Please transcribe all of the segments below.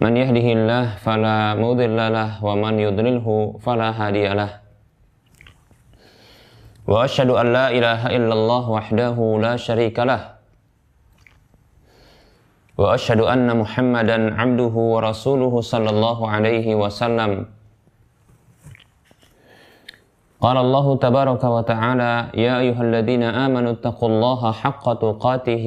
من يهده الله فلا مضل له ومن يضلله فلا هادي له وأشهد أن لا إله إلا الله وحده لا شريك له واشهد ان محمدا عبده ورسوله صلى الله عليه وسلم قال الله تبارك وتعالى يا ايها الذين امنوا اتقوا الله حق تقاته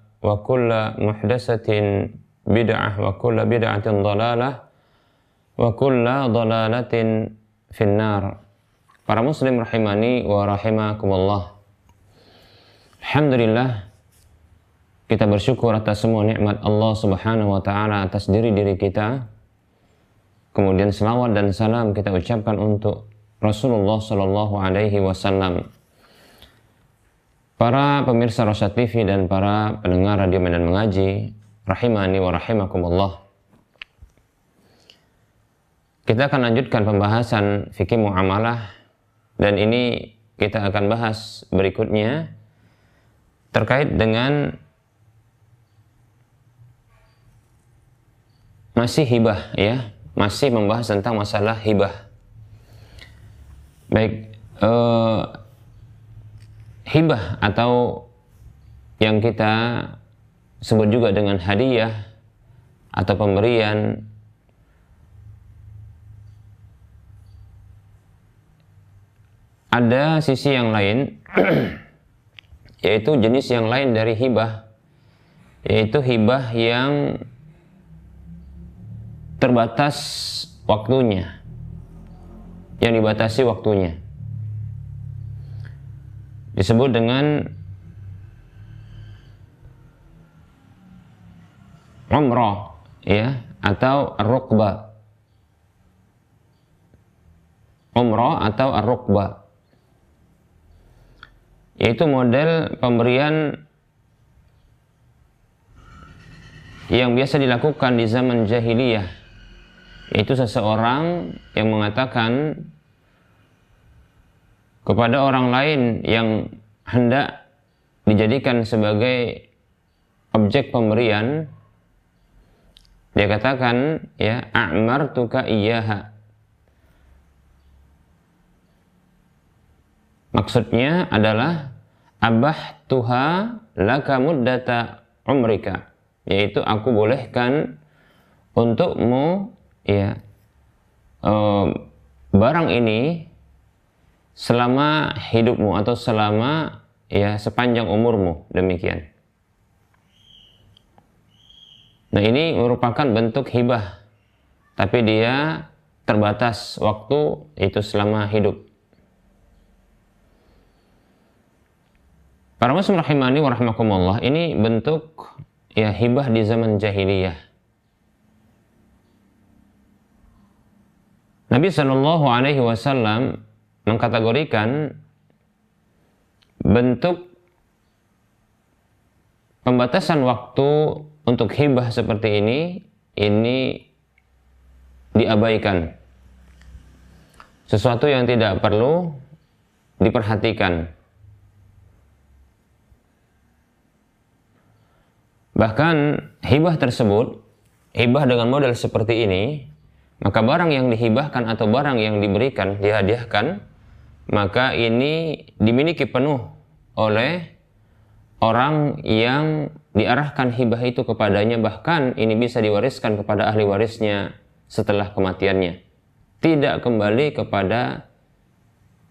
wa kulla muhdasatin bid'ah wa kulla bid'atin dalalah wa kulla dalalatin finnar. Para muslim rahimani wa rahimakumullah. Alhamdulillah kita bersyukur atas semua nikmat Allah Subhanahu wa taala atas diri diri kita. Kemudian selawat dan salam kita ucapkan untuk Rasulullah Shallallahu alaihi wasallam. Para pemirsa Rosyad TV dan para pendengar radio Medan Mengaji, rahimani wa rahimakumullah. Kita akan lanjutkan pembahasan fikih muamalah dan ini kita akan bahas berikutnya terkait dengan masih hibah ya masih membahas tentang masalah hibah baik eh, hibah atau yang kita sebut juga dengan hadiah atau pemberian ada sisi yang lain yaitu jenis yang lain dari hibah yaitu hibah yang terbatas waktunya yang dibatasi waktunya disebut dengan umrah ya atau ar-rukbah. Umrah atau ar-rukbah. Yaitu model pemberian yang biasa dilakukan di zaman jahiliyah. Yaitu seseorang yang mengatakan kepada orang lain yang hendak dijadikan sebagai objek pemberian dia katakan ya a'martuka iyyaha. Maksudnya adalah abah tuha laka muddata umrika. Yaitu aku bolehkan untukmu ya um, barang ini selama hidupmu atau selama ya sepanjang umurmu demikian. Nah ini merupakan bentuk hibah tapi dia terbatas waktu itu selama hidup. Para muslim rahimani wa rahimakumullah, ini bentuk ya hibah di zaman jahiliyah. Nabi Shallallahu Alaihi Wasallam mengkategorikan bentuk pembatasan waktu untuk hibah seperti ini ini diabaikan. Sesuatu yang tidak perlu diperhatikan. Bahkan hibah tersebut, hibah dengan model seperti ini, maka barang yang dihibahkan atau barang yang diberikan, dihadiahkan, maka ini dimiliki penuh oleh orang yang diarahkan hibah itu kepadanya, bahkan ini bisa diwariskan kepada ahli warisnya setelah kematiannya. Tidak kembali kepada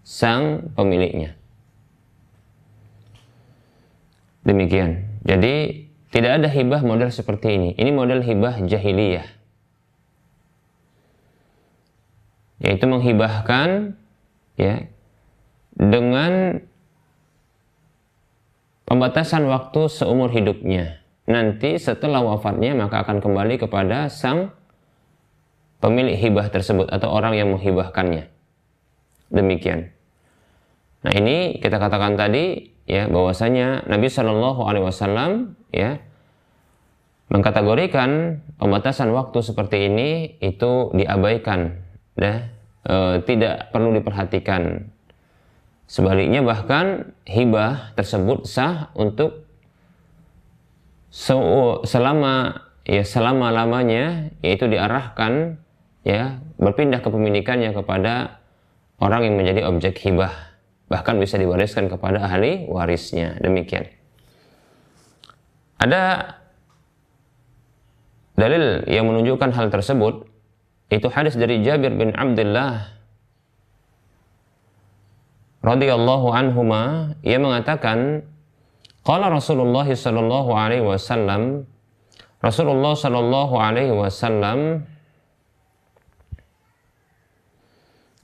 sang pemiliknya. Demikian. Jadi tidak ada hibah model seperti ini. Ini model hibah jahiliyah. Yaitu menghibahkan ya dengan pembatasan waktu seumur hidupnya. Nanti setelah wafatnya maka akan kembali kepada sang pemilik hibah tersebut atau orang yang menghibahkannya. Demikian. Nah ini kita katakan tadi ya bahwasanya Nabi Shallallahu Alaihi Wasallam ya mengkategorikan pembatasan waktu seperti ini itu diabaikan ya e, tidak perlu diperhatikan sebaliknya bahkan hibah tersebut sah untuk selama ya selama lamanya yaitu diarahkan ya berpindah kepemilikannya kepada orang yang menjadi objek hibah bahkan bisa diwariskan kepada ahli warisnya. Demikian. Ada dalil yang menunjukkan hal tersebut itu hadis dari Jabir bin Abdullah radhiyallahu anhuma ia mengatakan qala Rasulullah sallallahu alaihi wasallam Rasulullah sallallahu alaihi wasallam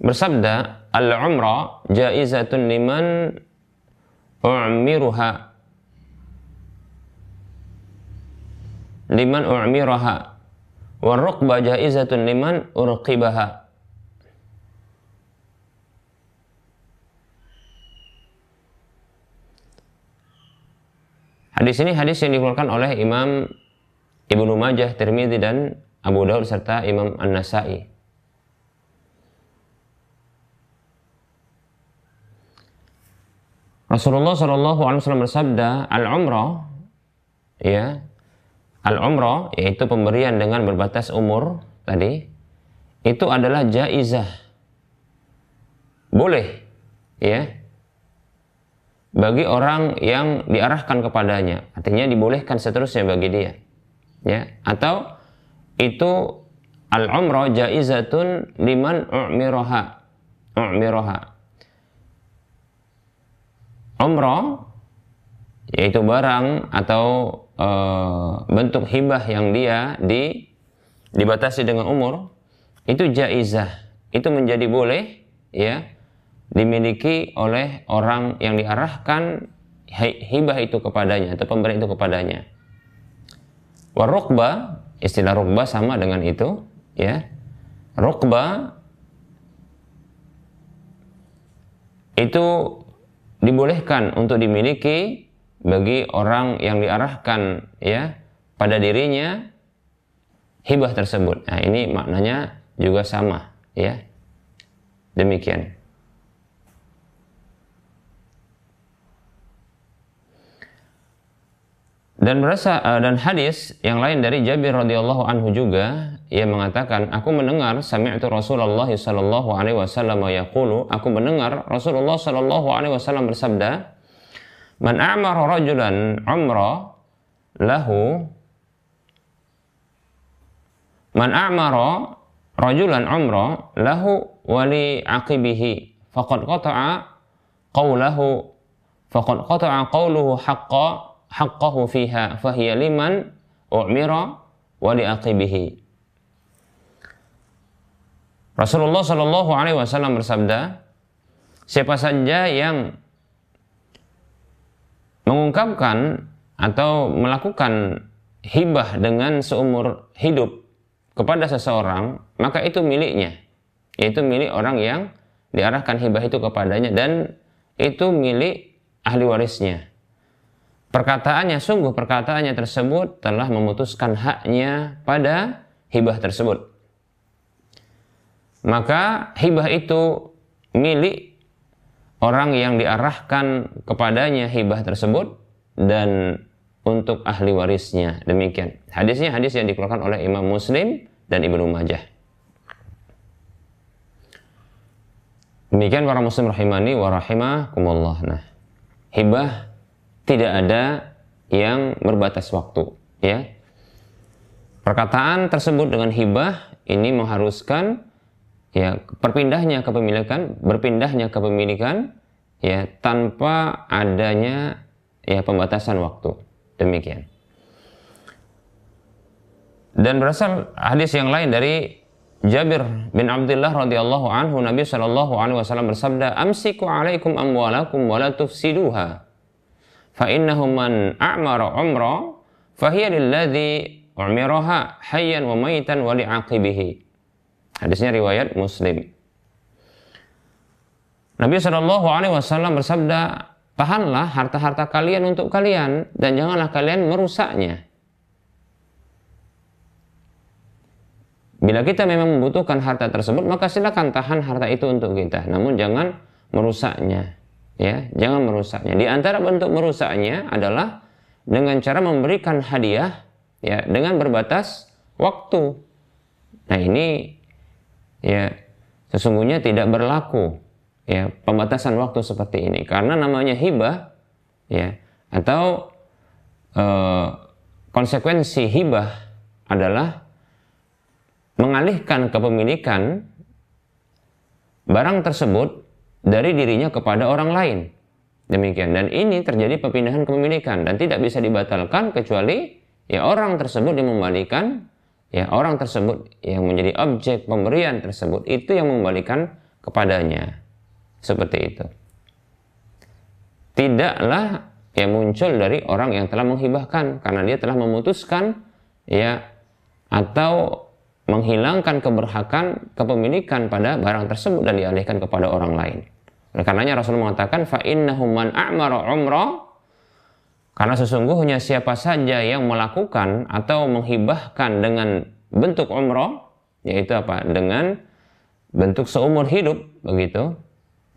bersabda al-umrah jaizatun liman u'miruha liman u'miraha wa rukba jaizatun liman urqibaha Hadis ini hadis yang dikeluarkan oleh Imam Ibnu Majah, Tirmidzi dan Abu Daud serta Imam An-Nasai. Rasulullah Shallallahu Alaihi Wasallam bersabda, al umrah, ya, al umrah yaitu pemberian dengan berbatas umur tadi, itu adalah jaizah, boleh, ya, bagi orang yang diarahkan kepadanya, artinya dibolehkan seterusnya bagi dia, ya, atau itu al umrah jaizatun liman u'miraha, u'miraha umroh yaitu barang atau e, bentuk hibah yang dia di dibatasi dengan umur itu jaizah. Itu menjadi boleh ya dimiliki oleh orang yang diarahkan hibah itu kepadanya atau pemberi itu kepadanya warukba istilah rukba sama dengan itu ya rukba itu dibolehkan untuk dimiliki bagi orang yang diarahkan ya pada dirinya hibah tersebut. Nah, ini maknanya juga sama ya. Demikian. Dan berasa uh, dan hadis yang lain dari Jabir radhiyallahu anhu juga ia mengatakan aku mendengar sami'tu Rasulullah sallallahu alaihi wasallam yaqulu. Aku mendengar Rasulullah sallallahu alaihi wasallam bersabda Man a'mara rajulan umra lahu Man a'mara rajulan umra lahu wali aqibihi faqad qata'a qawlahu faqad qata'a qawluhu haqqa haqqahu fiha fahiya liman u'mira wa liaqibihi. Rasulullah Shallallahu Alaihi Wasallam bersabda, siapa saja yang mengungkapkan atau melakukan hibah dengan seumur hidup kepada seseorang, maka itu miliknya. Itu milik orang yang diarahkan hibah itu kepadanya dan itu milik ahli warisnya perkataannya sungguh perkataannya tersebut telah memutuskan haknya pada hibah tersebut. Maka hibah itu milik orang yang diarahkan kepadanya hibah tersebut dan untuk ahli warisnya. Demikian. Hadisnya hadis yang dikeluarkan oleh Imam Muslim dan Ibnu Majah. Demikian para muslim rahimani wa rahimakumullah. Nah, hibah tidak ada yang berbatas waktu, ya. Perkataan tersebut dengan hibah ini mengharuskan ya perpindahnya kepemilikan, berpindahnya kepemilikan ya tanpa adanya ya pembatasan waktu. Demikian. Dan berasal hadis yang lain dari Jabir bin Abdullah radhiyallahu anhu Nabi sallallahu alaihi wasallam bersabda amsiku alaikum amwalakum wa la tufsiduha hadisnya riwayat Muslim Nabi Shallallahu Alaihi Wasallam bersabda, tahanlah harta-harta kalian untuk kalian dan janganlah kalian merusaknya. Bila kita memang membutuhkan harta tersebut, maka silakan tahan harta itu untuk kita. Namun jangan merusaknya. Ya, jangan merusaknya. Di antara bentuk merusaknya adalah dengan cara memberikan hadiah ya dengan berbatas waktu. Nah, ini ya sesungguhnya tidak berlaku ya pembatasan waktu seperti ini karena namanya hibah ya atau e, konsekuensi hibah adalah mengalihkan kepemilikan barang tersebut dari dirinya kepada orang lain. Demikian dan ini terjadi perpindahan kepemilikan dan tidak bisa dibatalkan kecuali ya orang tersebut yang membalikan ya orang tersebut yang menjadi objek pemberian tersebut itu yang mengembalikan kepadanya. Seperti itu. Tidaklah yang muncul dari orang yang telah menghibahkan karena dia telah memutuskan ya atau menghilangkan keberhakan kepemilikan pada barang tersebut dan dialihkan kepada orang lain. Oleh karenanya Rasul mengatakan fa innahum man a'mara umrah karena sesungguhnya siapa saja yang melakukan atau menghibahkan dengan bentuk umrah yaitu apa? Dengan bentuk seumur hidup begitu.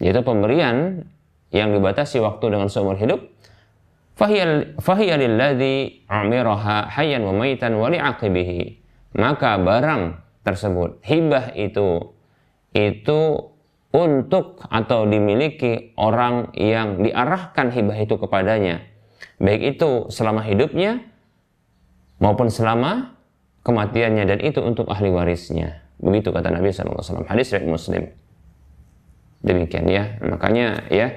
Yaitu pemberian yang dibatasi waktu dengan seumur hidup fahiya lilladzi umiraha hayyan wa maitan wa li'aqibihi maka barang tersebut hibah itu itu untuk atau dimiliki orang yang diarahkan hibah itu kepadanya. Baik itu selama hidupnya maupun selama kematiannya dan itu untuk ahli warisnya. Begitu kata Nabi SAW hadis riwayat Muslim. Demikian ya. Makanya ya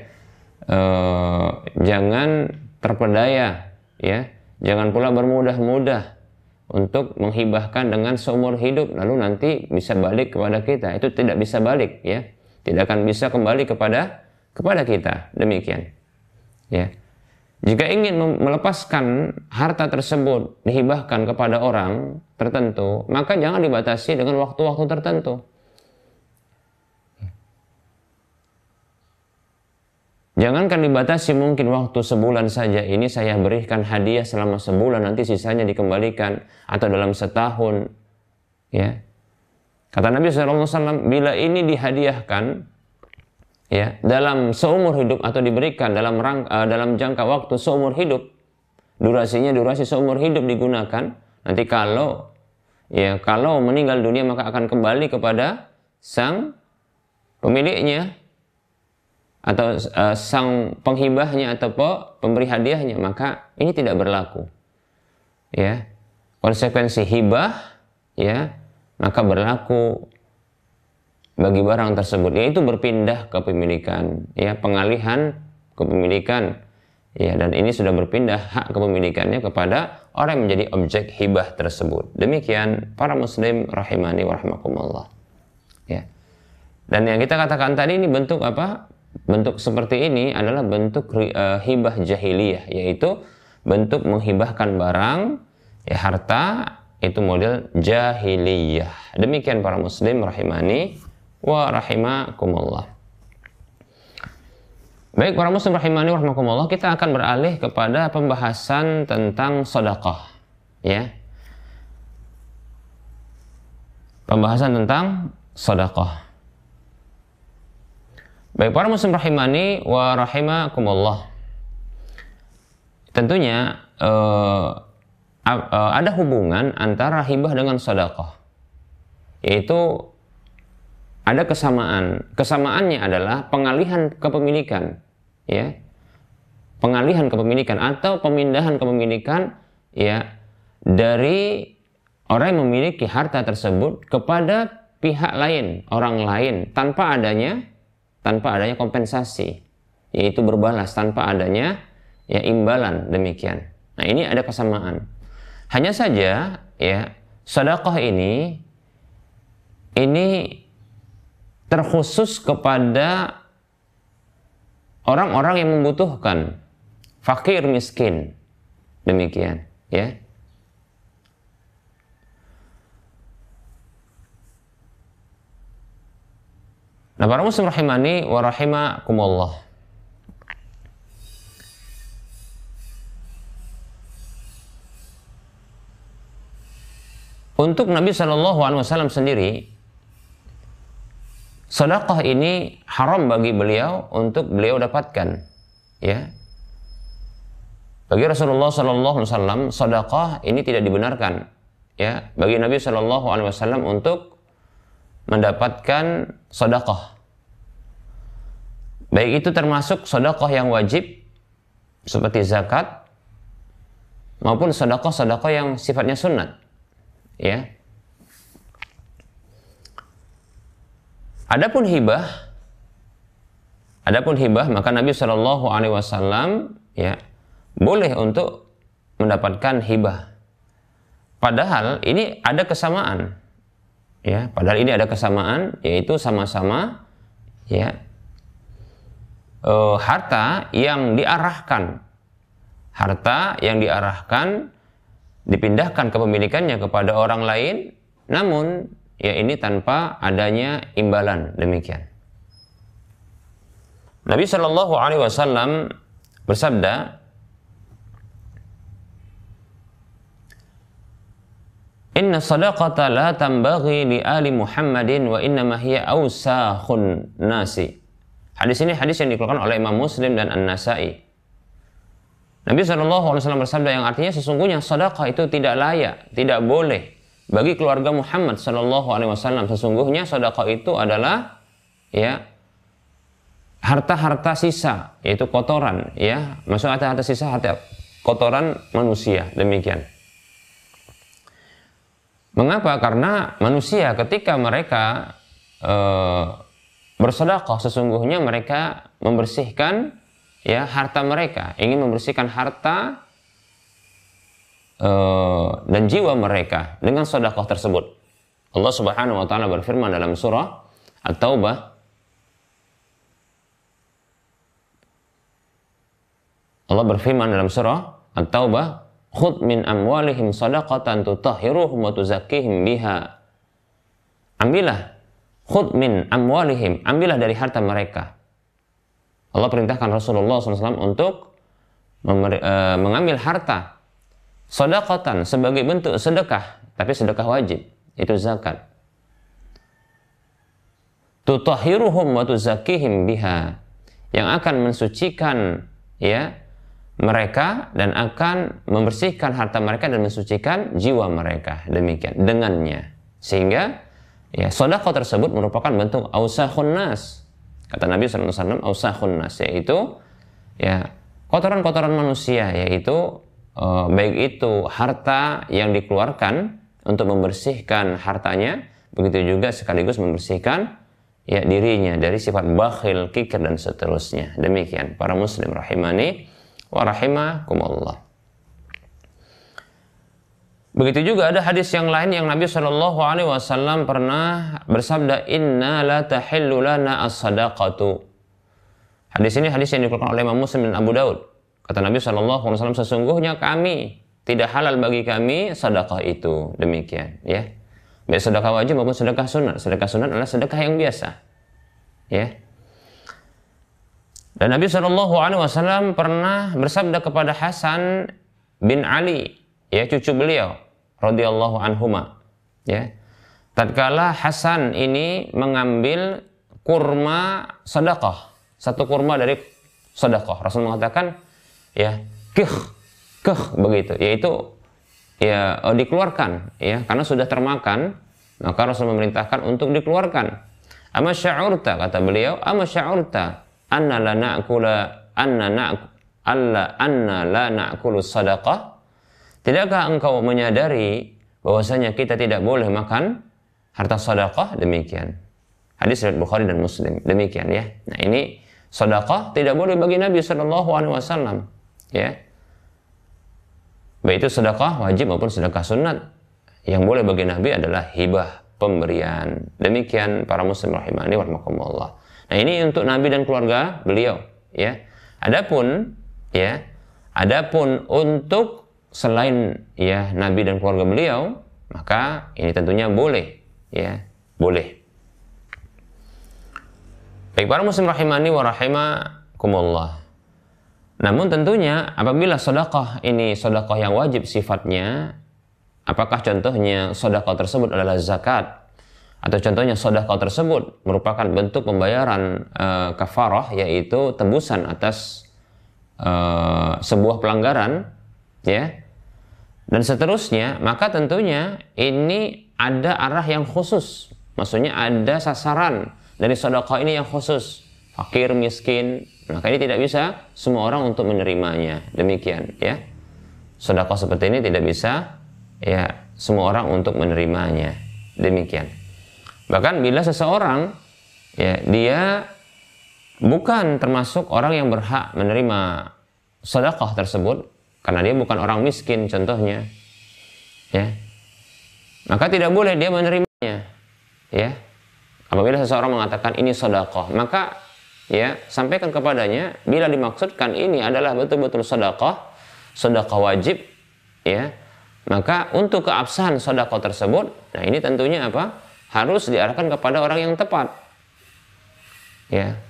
eh, jangan terpedaya ya. Jangan pula bermudah-mudah untuk menghibahkan dengan seumur hidup lalu nanti bisa balik kepada kita. Itu tidak bisa balik ya. Tidak akan bisa kembali kepada kepada kita. Demikian ya. Jika ingin melepaskan harta tersebut dihibahkan kepada orang tertentu maka jangan dibatasi dengan waktu-waktu tertentu Jangankan dibatasi mungkin waktu sebulan saja ini saya berikan hadiah selama sebulan nanti sisanya dikembalikan atau dalam setahun ya. Kata Nabi SAW bila ini dihadiahkan ya dalam seumur hidup atau diberikan dalam rang, uh, dalam jangka waktu seumur hidup durasinya durasi seumur hidup digunakan nanti kalau ya kalau meninggal dunia maka akan kembali kepada sang pemiliknya atau uh, sang penghibahnya atau pemberi hadiahnya maka ini tidak berlaku. Ya. Konsekuensi hibah ya maka berlaku bagi barang tersebut. Yaitu berpindah kepemilikan ya pengalihan kepemilikan ya dan ini sudah berpindah hak kepemilikannya kepada orang yang menjadi objek hibah tersebut. Demikian para muslim rahimani warahmatullah ya. Dan yang kita katakan tadi ini bentuk apa bentuk seperti ini adalah bentuk uh, hibah jahiliyah yaitu bentuk menghibahkan barang ya harta itu model jahiliyah. Demikian para muslim rahimani wa rahimakumullah. Baik para muslim rahimani wa rahimakumullah kita akan beralih kepada pembahasan tentang sedekah ya. Pembahasan tentang sedekah. Baik para muslim rahimani wa rahimakumullah. Tentunya uh, ada hubungan antara hibah dengan sedekah. Yaitu ada kesamaan. Kesamaannya adalah pengalihan kepemilikan, ya. Pengalihan kepemilikan atau pemindahan kepemilikan ya dari orang yang memiliki harta tersebut kepada pihak lain, orang lain tanpa adanya tanpa adanya kompensasi, yaitu berbalas tanpa adanya ya imbalan demikian. Nah, ini ada kesamaan. Hanya saja ya, sedekah ini ini terkhusus kepada orang-orang yang membutuhkan, fakir miskin. Demikian, ya. Nah, para muslim rahimani wa rahimakumullah. Untuk Nabi Shallallahu Alaihi Wasallam sendiri, sedekah ini haram bagi beliau untuk beliau dapatkan ya. Bagi Rasulullah Shallallahu Alaihi Wasallam sedekah ini tidak dibenarkan ya. Bagi Nabi Shallallahu Alaihi Wasallam untuk mendapatkan sedekah baik itu termasuk sedekah yang wajib seperti zakat maupun sedekah-sedekah yang sifatnya sunat ya Adapun hibah, adapun hibah maka Nabi Wasallam ya boleh untuk mendapatkan hibah. Padahal ini ada kesamaan, ya. Padahal ini ada kesamaan, yaitu sama-sama ya uh, harta yang diarahkan, harta yang diarahkan dipindahkan kepemilikannya kepada orang lain, namun ya ini tanpa adanya imbalan demikian. Nabi Shallallahu Alaihi Wasallam bersabda, Inna sadaqata la tambaghi li ali Muhammadin wa inna hiya awsakhun nasi. Hadis ini hadis yang dikeluarkan oleh Imam Muslim dan An-Nasai. Nabi Wasallam bersabda yang artinya sesungguhnya sedekah itu tidak layak, tidak boleh bagi keluarga Muhammad Wasallam. Sesungguhnya sedekah itu adalah ya harta-harta sisa yaitu kotoran ya. Maksud harta-harta sisa harta kotoran manusia demikian. Mengapa? Karena manusia ketika mereka e, bersedekah sesungguhnya mereka membersihkan ya harta mereka ingin membersihkan harta Eh, dan jiwa mereka dengan sedekah tersebut. Allah Subhanahu wa taala berfirman dalam surah At-Taubah Allah berfirman dalam surah At-Taubah khud min amwalihim sadaqatan tutahhiruhum wa tuzakkihim biha ambillah khud min amwalihim. Ambillah dari harta mereka. Allah perintahkan Rasulullah SAW untuk eh, mengambil harta Sodakotan sebagai bentuk sedekah, tapi sedekah wajib, itu zakat. Tutahiruhum wa tuzakihim biha. Yang akan mensucikan ya mereka dan akan membersihkan harta mereka dan mensucikan jiwa mereka. Demikian dengannya. Sehingga ya sodako tersebut merupakan bentuk ausahun nas kata Nabi SAW ausahun nas yaitu ya kotoran-kotoran manusia yaitu uh, baik itu harta yang dikeluarkan untuk membersihkan hartanya, begitu juga sekaligus membersihkan ya dirinya dari sifat bakhil, kikir dan seterusnya. Demikian para muslim rahimani wa rahimakumullah. Begitu juga ada hadis yang lain yang Nabi Shallallahu Alaihi Wasallam pernah bersabda Inna la tahillu lana as-sadaqatu. Hadis ini hadis yang dikeluarkan oleh Imam Muslim dan Abu Daud. Kata Nabi Shallallahu Alaihi Wasallam sesungguhnya kami tidak halal bagi kami sedekah itu demikian ya. Baik sedekah wajib maupun sedekah sunat. Sedekah sunat adalah sedekah yang biasa. Ya. Dan Nabi Shallallahu Alaihi Wasallam pernah bersabda kepada Hasan bin Ali, ya cucu beliau, radhiyallahu anhuma, ya. tatkala Hasan ini mengambil kurma sedekah, satu kurma dari sedekah. Rasul mengatakan, ya, kih, kih begitu, yaitu ya dikeluarkan, ya, karena sudah termakan, maka Rasul memerintahkan untuk dikeluarkan. Ama sya'urta kata beliau, ama sya'urta anna la na'kula anna na'k alla anna la na'kulu sadaqah? Tidakkah engkau menyadari bahwasanya kita tidak boleh makan harta sedekah demikian. Hadis riwayat Bukhari dan Muslim demikian ya. Nah ini sedekah tidak boleh bagi Nabi Shallallahu Alaihi Wasallam ya. Baik itu sedekah wajib maupun sedekah sunat. Yang boleh bagi Nabi adalah hibah pemberian. Demikian para muslim rahimani warahmatullah. Nah ini untuk Nabi dan keluarga beliau ya. Adapun ya, adapun untuk selain ya Nabi dan keluarga beliau, maka ini tentunya boleh ya boleh. Baik para muslim rahimani wa rahimakumullah. Namun tentunya apabila sedekah ini sedekah yang wajib sifatnya apakah contohnya sedekah tersebut adalah zakat atau contohnya sedekah tersebut merupakan bentuk pembayaran e, kafarah yaitu tebusan atas e, sebuah pelanggaran ya dan seterusnya maka tentunya ini ada arah yang khusus. Maksudnya ada sasaran dari sedekah ini yang khusus. Fakir, miskin. Maka ini tidak bisa semua orang untuk menerimanya. Demikian ya. Sedekah seperti ini tidak bisa ya semua orang untuk menerimanya. Demikian. Bahkan bila seseorang ya dia bukan termasuk orang yang berhak menerima sedekah tersebut karena dia bukan orang miskin contohnya. Ya. Maka tidak boleh dia menerimanya. Ya. Apabila seseorang mengatakan ini sodakoh maka ya sampaikan kepadanya bila dimaksudkan ini adalah betul-betul sodakoh sodakoh wajib ya maka untuk keabsahan sodakoh tersebut nah ini tentunya apa? Harus diarahkan kepada orang yang tepat. Ya.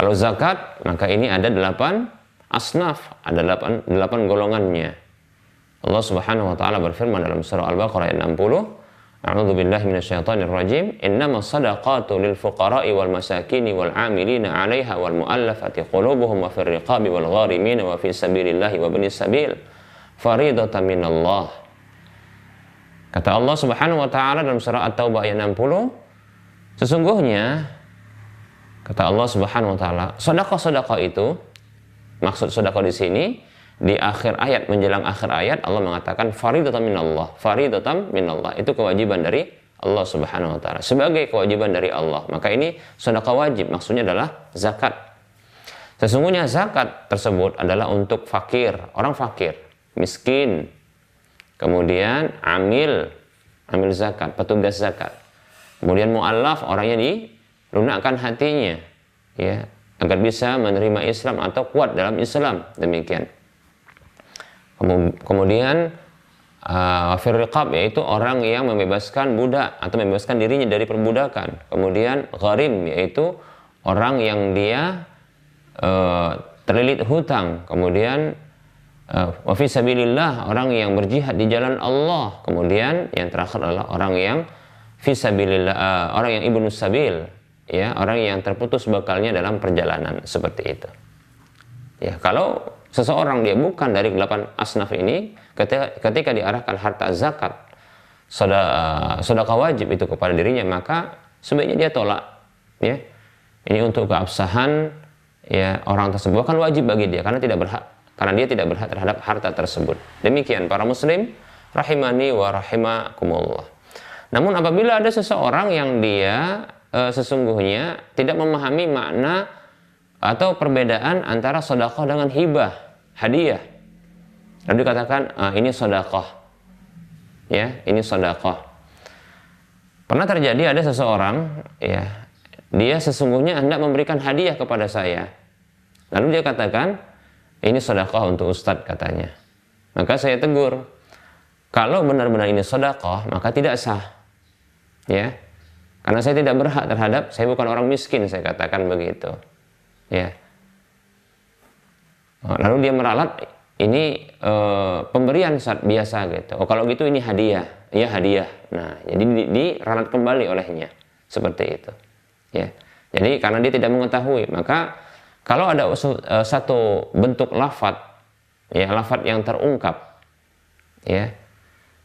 Kalau zakat maka ini ada delapan asnaf ada delapan, delapan golongannya Allah Subhanahu wa taala berfirman dalam surah Al-Baqarah ayat 60, A'udzu billahi minasyaitonir rajim, innamas sadaqatu lil fuqara'i wal masakini wal 'amilina 'alaiha wal mu'allafati qulubuhum wa fir riqabi wal gharimin wa fi sabilillahi wa binis sabil faridatan minallah. Kata Allah Subhanahu wa taala dalam surah At-Taubah ayat 60, sesungguhnya kata Allah Subhanahu wa taala, sedekah-sedekah itu maksud sedekah di sini di akhir ayat menjelang akhir ayat Allah mengatakan faridatan minallah. Faridatan minallah. Itu kewajiban dari Allah Subhanahu wa taala. Sebagai kewajiban dari Allah. Maka ini sedekah wajib. Maksudnya adalah zakat. Sesungguhnya zakat tersebut adalah untuk fakir. Orang fakir. Miskin. Kemudian amil. Amil zakat. Petugas zakat. Kemudian mualaf orangnya dilunakkan hatinya. Ya agar bisa menerima Islam atau kuat dalam Islam demikian Kemudian uh, firriqab yaitu orang yang membebaskan budak atau membebaskan dirinya dari perbudakan. Kemudian gharim yaitu orang yang dia uh, terlilit hutang. Kemudian uh, wa orang yang berjihad di jalan Allah. Kemudian yang terakhir adalah orang yang fisabilillah uh, orang yang ibnu sabil ya orang yang terputus bakalnya dalam perjalanan seperti itu. Ya, kalau seseorang dia bukan dari delapan asnaf ini ketika, ketika diarahkan harta zakat sedekah wajib itu kepada dirinya maka sebaiknya dia tolak ya. Ini untuk keabsahan ya orang tersebut. Kan wajib bagi dia karena tidak berhak karena dia tidak berhak terhadap harta tersebut. Demikian para muslim rahimani wa rahimakumullah. Namun apabila ada seseorang yang dia e, sesungguhnya tidak memahami makna atau perbedaan antara sodakoh dengan hibah hadiah. Lalu dikatakan ah, ini sodakoh. Ya, ini sodakoh. Pernah terjadi ada seseorang, ya, dia sesungguhnya hendak memberikan hadiah kepada saya. Lalu dia katakan, ini sodakoh untuk ustadz katanya. Maka saya tegur, kalau benar-benar ini sodakoh, maka tidak sah. Ya, karena saya tidak berhak terhadap, saya bukan orang miskin, saya katakan begitu. Ya, Lalu dia meralat ini e, pemberian saat biasa gitu. Oh kalau gitu ini hadiah, ya hadiah. Nah jadi di, diralat kembali olehnya seperti itu. Ya. Jadi karena dia tidak mengetahui, maka kalau ada e, satu bentuk lafat, ya lafat yang terungkap, ya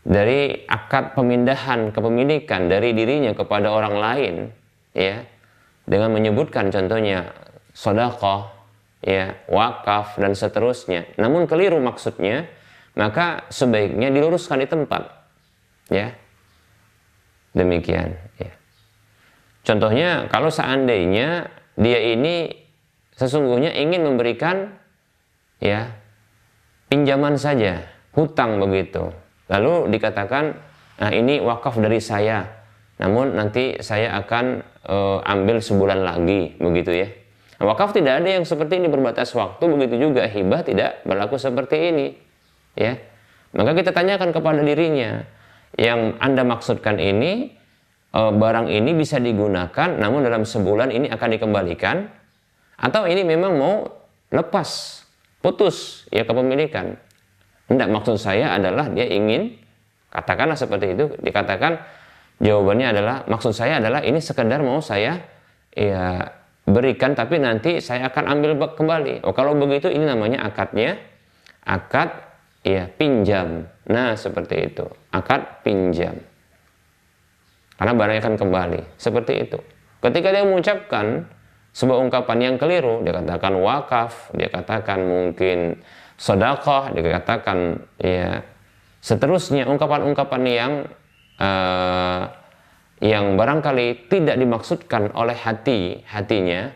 dari akad pemindahan kepemilikan dari dirinya kepada orang lain, ya dengan menyebutkan contohnya sodakoh, ya wakaf dan seterusnya. Namun keliru maksudnya, maka sebaiknya diluruskan di tempat. Ya. Demikian, ya. Contohnya kalau seandainya dia ini sesungguhnya ingin memberikan ya pinjaman saja, hutang begitu. Lalu dikatakan, nah ini wakaf dari saya. Namun nanti saya akan e, ambil sebulan lagi, begitu ya Wakaf tidak ada yang seperti ini berbatas waktu, begitu juga hibah tidak berlaku seperti ini. Ya. Maka kita tanyakan kepada dirinya, yang Anda maksudkan ini e, barang ini bisa digunakan namun dalam sebulan ini akan dikembalikan atau ini memang mau lepas, putus ya kepemilikan. Tidak maksud saya adalah dia ingin katakanlah seperti itu, dikatakan jawabannya adalah maksud saya adalah ini sekedar mau saya ya berikan tapi nanti saya akan ambil kembali. Oh kalau begitu ini namanya akadnya akad ya pinjam. Nah seperti itu akad pinjam. Karena barangnya akan kembali seperti itu. Ketika dia mengucapkan sebuah ungkapan yang keliru, dia katakan wakaf, dia katakan mungkin sodakoh, dia katakan ya seterusnya ungkapan-ungkapan yang uh, yang barangkali tidak dimaksudkan oleh hati hatinya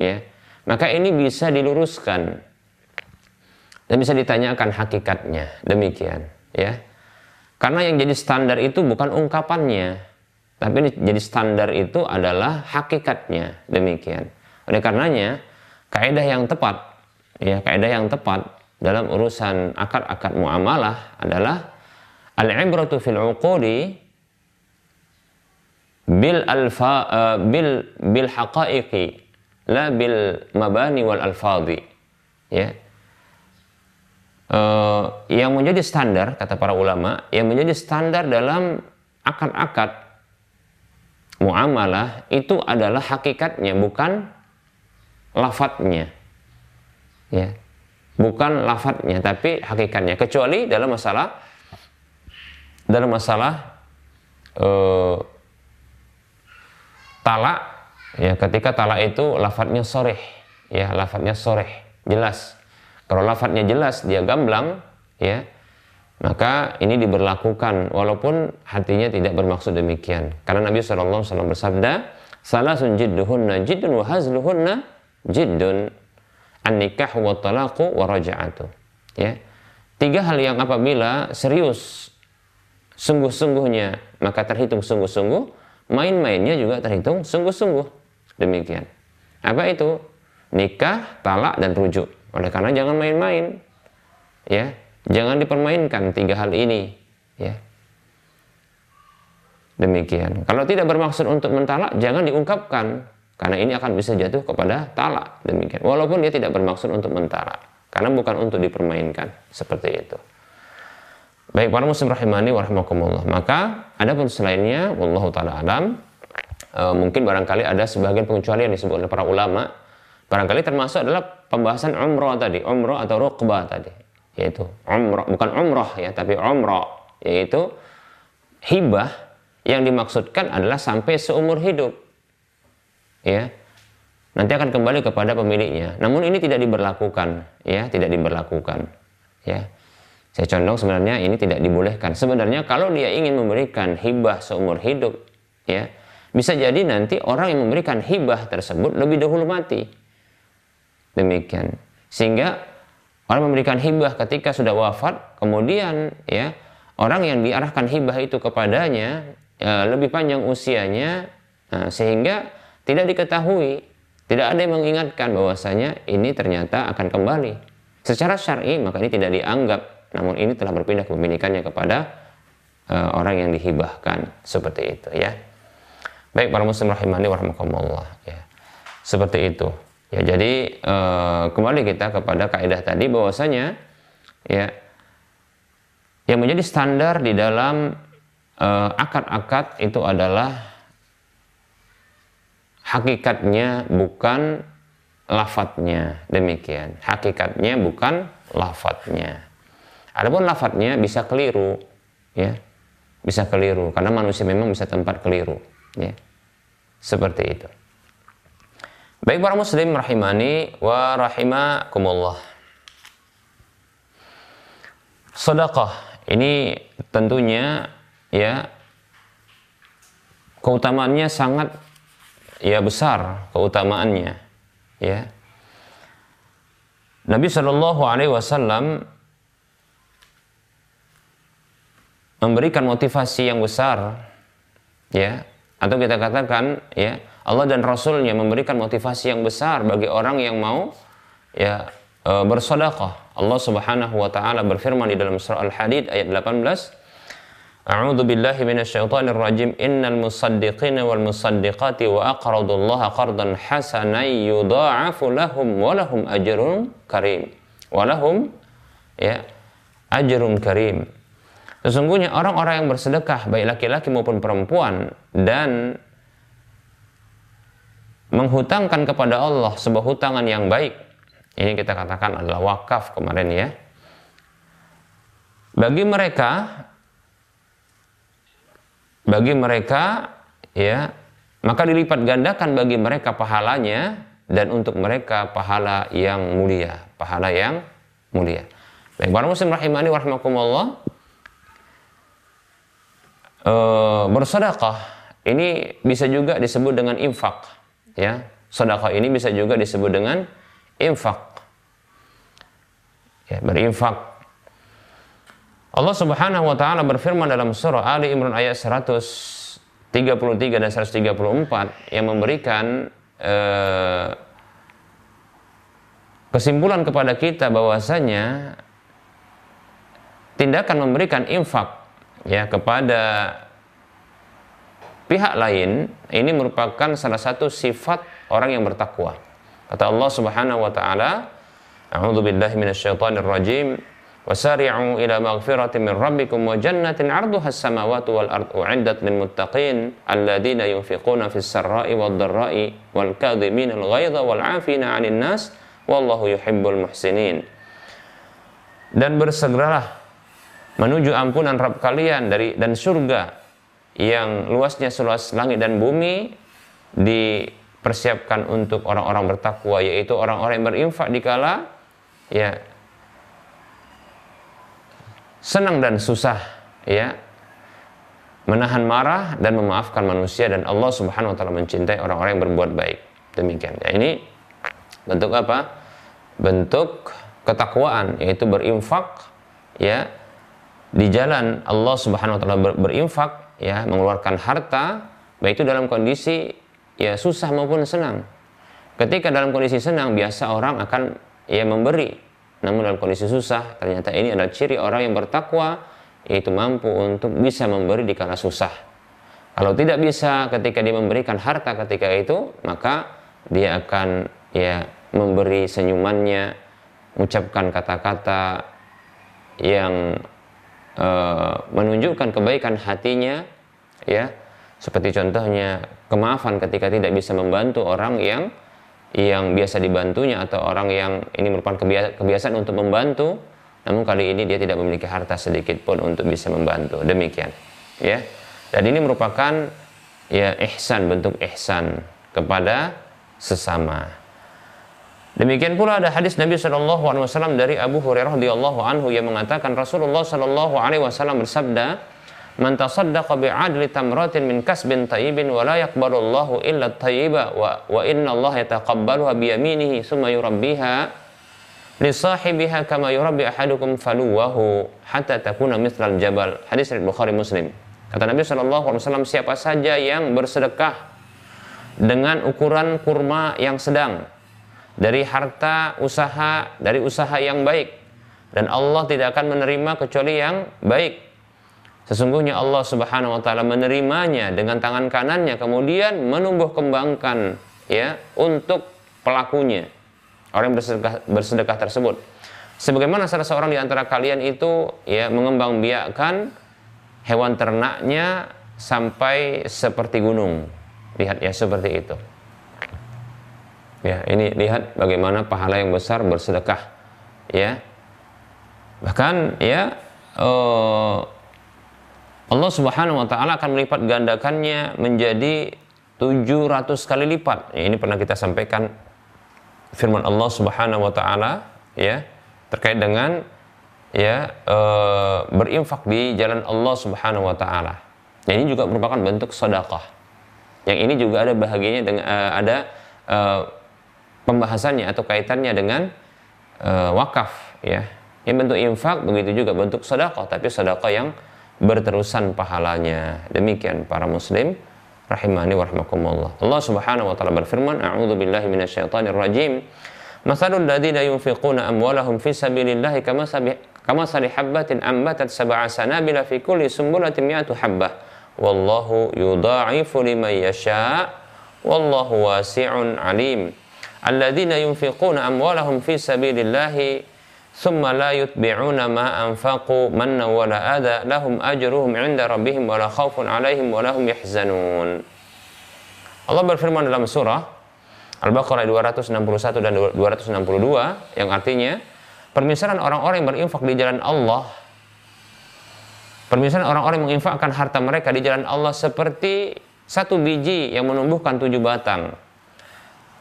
ya. Maka ini bisa diluruskan dan bisa ditanyakan hakikatnya. Demikian ya. Karena yang jadi standar itu bukan ungkapannya tapi jadi standar itu adalah hakikatnya. Demikian. Oleh karenanya kaidah yang tepat ya kaidah yang tepat dalam urusan akad-akad muamalah adalah al-ibratu fil uqudi bil alfa uh, bil bil haqaiqi la bil mabani wal alfadhi. Ya. Uh, yang menjadi standar kata para ulama yang menjadi standar dalam akad-akad muamalah itu adalah hakikatnya bukan lafadznya. Ya bukan lafadznya tapi hakikatnya. Kecuali dalam masalah dalam masalah uh, talak ya ketika talak itu lafadznya soreh ya lafadznya soreh jelas. Kalau lafadznya jelas dia gamblang ya maka ini diberlakukan walaupun hatinya tidak bermaksud demikian. Karena Nabi SAW bersabda salah jidduhunna jiddun wa hazluhunna jiddun an-nikah wa talaqu wa raja'atu ya tiga hal yang apabila serius sungguh-sungguhnya maka terhitung sungguh-sungguh main-mainnya juga terhitung sungguh-sungguh. Demikian. Apa itu? Nikah, talak, dan rujuk. Oleh karena jangan main-main. Ya, jangan dipermainkan tiga hal ini. Ya. Demikian. Kalau tidak bermaksud untuk mentalak, jangan diungkapkan. Karena ini akan bisa jatuh kepada talak. Demikian. Walaupun dia tidak bermaksud untuk mentalak. Karena bukan untuk dipermainkan. Seperti itu. Baik para muslim rahimani wa rahimakumullah. Maka ada pun selainnya wallahu taala alam e, mungkin barangkali ada sebagian pengecualian disebut oleh para ulama. Barangkali termasuk adalah pembahasan umrah tadi, umrah atau rukbah tadi. Yaitu umrah, bukan umrah ya, tapi umrah yaitu hibah yang dimaksudkan adalah sampai seumur hidup. Ya. Nanti akan kembali kepada pemiliknya. Namun ini tidak diberlakukan, ya, tidak diberlakukan. Ya. Saya condong sebenarnya ini tidak dibolehkan. Sebenarnya kalau dia ingin memberikan hibah seumur hidup, ya bisa jadi nanti orang yang memberikan hibah tersebut lebih dahulu mati. Demikian. Sehingga orang memberikan hibah ketika sudah wafat, kemudian ya orang yang diarahkan hibah itu kepadanya ya, lebih panjang usianya, nah, sehingga tidak diketahui, tidak ada yang mengingatkan bahwasanya ini ternyata akan kembali. Secara syar'i maka ini tidak dianggap namun ini telah berpindah kepemilikannya kepada uh, orang yang dihibahkan seperti itu ya. Baik para muslim rahimani warahmatullah ya. Seperti itu ya. Jadi uh, kembali kita kepada kaidah tadi bahwasanya ya yang menjadi standar di dalam uh, akad-akad itu adalah hakikatnya bukan lafadznya. Demikian. Hakikatnya bukan lafadznya. Adapun lafadznya bisa keliru ya. Bisa keliru karena manusia memang bisa tempat keliru ya. Seperti itu. Baik para muslim rahimani wa rahimakumullah. Sedekah ini tentunya ya keutamaannya sangat ya besar keutamaannya ya. Nabi Shallallahu Alaihi Wasallam memberikan motivasi yang besar ya. Atau kita katakan ya Allah dan Rasulnya memberikan motivasi yang besar bagi orang yang mau ya e, bersedekah. Allah Subhanahu wa taala berfirman di dalam surah Al-Hadid ayat 18 A'udzu billahi minasyaitonir rajim innal musaddiqina wal musaddiqati wa aqradullaha qardan hasanan yudha'afu lahum wa lahum ajrun karim. Wa lahum ya ajrun karim. Sesungguhnya orang-orang yang bersedekah, baik laki-laki maupun perempuan, dan menghutangkan kepada Allah sebuah hutangan yang baik, ini kita katakan adalah wakaf kemarin ya. Bagi mereka, bagi mereka ya, maka dilipat gandakan bagi mereka pahalanya dan untuk mereka pahala yang mulia, pahala yang mulia. Baik, para muslim rahimani warahmatullah. E, bersedekah ini bisa juga disebut dengan infak ya. Sedekah ini bisa juga disebut dengan infak. Ya berinfak Allah Subhanahu wa taala berfirman dalam surah Ali Imran ayat 133 dan 134 yang memberikan eh, kesimpulan kepada kita bahwasanya tindakan memberikan infak ya kepada pihak lain ini merupakan salah satu sifat orang yang bertakwa. Kata Allah Subhanahu wa taala, A'udzu billahi minasyaitonir rajim. 'Arduha as-samawati wal ardu 'iddat lil muttaqin alladziina yunfiquna fis sarra'i wad dharra'i wal kadhimina al ghaidha wal 'afina 'anil nas wallahu yuhibbul muhsinin. Dan bersegeralah menuju ampunan Rabb kalian dari dan surga yang luasnya seluas langit dan bumi dipersiapkan untuk orang-orang bertakwa yaitu orang-orang yang berinfak dikala ya senang dan susah ya menahan marah dan memaafkan manusia dan Allah Subhanahu wa taala mencintai orang-orang yang berbuat baik. Demikian. Ya, ini bentuk apa? Bentuk ketakwaan yaitu berinfak ya di jalan Allah Subhanahu wa taala ber, berinfak ya mengeluarkan harta baik itu dalam kondisi ya susah maupun senang. Ketika dalam kondisi senang biasa orang akan ya memberi. Namun dalam kondisi susah ternyata ini adalah ciri orang yang bertakwa yaitu mampu untuk bisa memberi di kala susah. Kalau tidak bisa ketika dia memberikan harta ketika itu, maka dia akan ya memberi senyumannya, mengucapkan kata-kata yang Eh, menunjukkan kebaikan hatinya ya seperti contohnya kemaafan ketika tidak bisa membantu orang yang yang biasa dibantunya atau orang yang ini merupakan kebiasaan untuk membantu namun kali ini dia tidak memiliki harta sedikit pun untuk bisa membantu. Demikian ya. Dan ini merupakan ya ihsan bentuk ihsan kepada sesama. Demikian pula ada hadis Nabi Wasallam dari Abu Hurairah radhiyallahu anhu yang mengatakan Rasulullah Wasallam bersabda, "Man tasaddaqa bi'adli tamratin min kasbin tayyibin wa la yaqbalullahu illa tayyiba wa, wa inna Allah yataqabbaluha bi yaminihi summa yurabbiha li sahibiha kama yurabbi ahadukum faluwahu hatta takuna mithlal jabal." Hadis dari Bukhari Muslim. Kata Nabi Shallallahu Alaihi Wasallam, siapa saja yang bersedekah dengan ukuran kurma yang sedang dari harta usaha dari usaha yang baik dan Allah tidak akan menerima kecuali yang baik sesungguhnya Allah Subhanahu wa taala menerimanya dengan tangan kanannya kemudian menumbuh kembangkan ya untuk pelakunya orang yang bersedekah, bersedekah tersebut sebagaimana salah seorang di antara kalian itu ya mengembang biakkan hewan ternaknya sampai seperti gunung. Lihat ya seperti itu. Ya, ini lihat bagaimana pahala yang besar bersedekah. Ya. Bahkan ya uh, Allah Subhanahu wa taala akan melipat gandakannya menjadi 700 kali lipat. Ya, ini pernah kita sampaikan firman Allah Subhanahu wa taala ya terkait dengan ya e, berinfak di jalan Allah Subhanahu wa taala. Ini juga merupakan bentuk sedekah. Yang ini juga ada bahagianya dengan e, ada e, pembahasannya atau kaitannya dengan e, wakaf ya. Ini bentuk infak begitu juga bentuk sedekah tapi sedekah yang berterusan pahalanya. Demikian para muslim rahimani wa rahmakumullah. Allah Subhanahu wa taala berfirman, "A'udzu billahi minasyaitonir rajim." Masalul ladzina yunfiquna amwalahum fi sabilillahi kama kama sali habbatin ambatat sab'a sanabila fi kulli sumbulatin mi'atu habbah. Wallahu yudha'ifu liman yasha' wallahu wasi'un alim. Alladzina yunfiquna amwalahum fi sabilillahi yutbi'una ma anfaqu manna wa la adha. Lahum ajruhum 'inda rabbihim wa la khaufun 'alaihim wa lahum yahzanun. Allah berfirman dalam surah Al-Baqarah 261 dan 262 yang artinya permisalan orang-orang yang berinfak di jalan Allah permisalan orang-orang yang menginfakkan harta mereka di jalan Allah seperti satu biji yang menumbuhkan tujuh batang.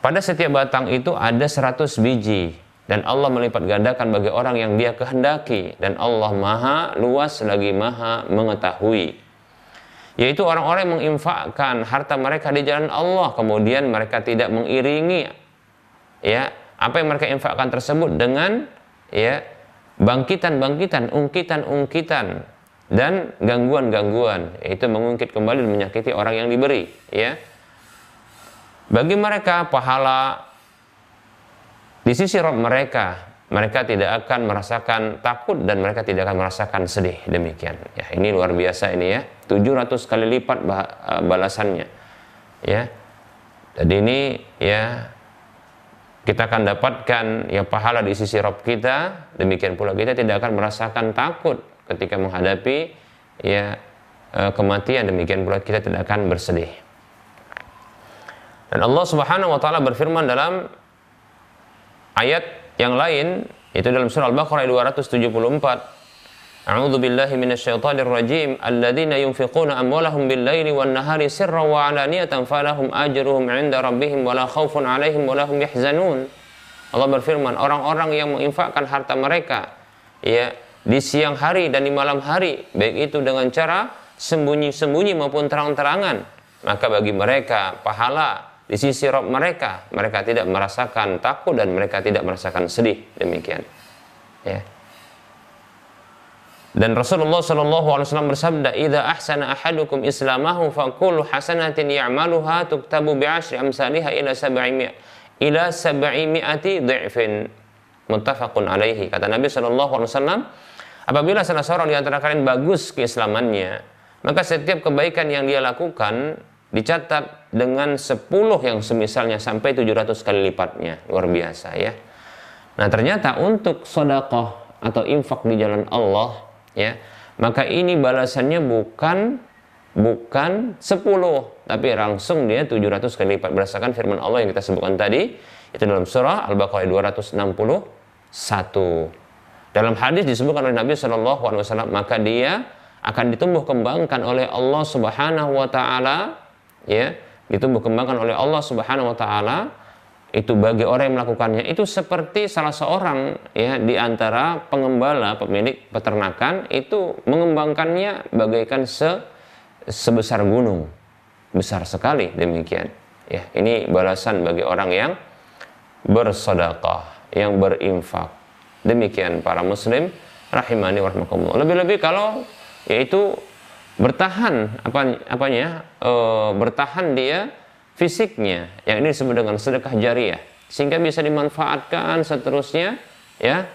Pada setiap batang itu ada seratus biji dan Allah melipat gandakan bagi orang yang dia kehendaki. Dan Allah maha luas lagi maha mengetahui. Yaitu orang-orang yang menginfakkan harta mereka di jalan Allah. Kemudian mereka tidak mengiringi ya apa yang mereka infakkan tersebut dengan ya bangkitan-bangkitan, ungkitan-ungkitan dan gangguan-gangguan. Yaitu mengungkit kembali dan menyakiti orang yang diberi ya. Bagi mereka pahala di sisi Rob mereka mereka tidak akan merasakan takut dan mereka tidak akan merasakan sedih. Demikian. Ya ini luar biasa ini ya. 700 kali lipat eh, balasannya. Ya. Jadi ini ya kita akan dapatkan ya pahala di sisi Rob kita. Demikian pula kita tidak akan merasakan takut ketika menghadapi ya eh, kematian. Demikian pula kita tidak akan bersedih. Dan Allah Subhanahu wa taala berfirman dalam ayat yang lain itu dalam surah Al-Baqarah 274 A'udzu billahi minasyaitonir rajim alladzina yunfiquna amwalahum bil-laili wan-nahari sirran wa 'alaniyatan falahum ajruhum 'inda rabbihim wala khaufun 'alaihim wala hum yahzanun. Allah berfirman orang-orang yang menginfakkan harta mereka ya di siang hari dan di malam hari baik itu dengan cara sembunyi-sembunyi maupun terang-terangan maka bagi mereka pahala di sisi Rob mereka, mereka tidak merasakan takut dan mereka tidak merasakan sedih. Demikian. Ya. Dan Rasulullah Shallallahu Alaihi Wasallam bersabda, "Ida ahsana ahadukum islamahu fakul hasanatin ya'maluha tuktabu bi'ashri amsalihha ila sab'imi ila sab'imi'ati dhi'fin." Muttafaqun alaihi. Kata Nabi Shallallahu Alaihi Wasallam, apabila salah seorang di antara kalian bagus keislamannya, maka setiap kebaikan yang dia lakukan dicatat dengan 10 yang semisalnya sampai 700 kali lipatnya. Luar biasa ya. Nah ternyata untuk sodakoh atau infak di jalan Allah ya maka ini balasannya bukan bukan 10 tapi langsung dia 700 kali lipat. Berdasarkan firman Allah yang kita sebutkan tadi itu dalam surah Al-Baqarah 261 dalam hadis disebutkan oleh Nabi Shallallahu Alaihi Wasallam maka dia akan ditumbuh kembangkan oleh Allah Subhanahu Wa Taala ya ditumbuh kembangkan oleh Allah Subhanahu wa taala. Itu bagi orang yang melakukannya itu seperti salah seorang ya di antara pengembala pemilik peternakan itu mengembangkannya bagaikan se sebesar gunung. Besar sekali demikian. Ya ini balasan bagi orang yang bersedekah yang berinfak. Demikian para muslim rahimani warahmatullah lebih-lebih kalau yaitu bertahan apa apanya e, bertahan dia fisiknya yang ini disebut dengan sedekah jariah sehingga bisa dimanfaatkan seterusnya ya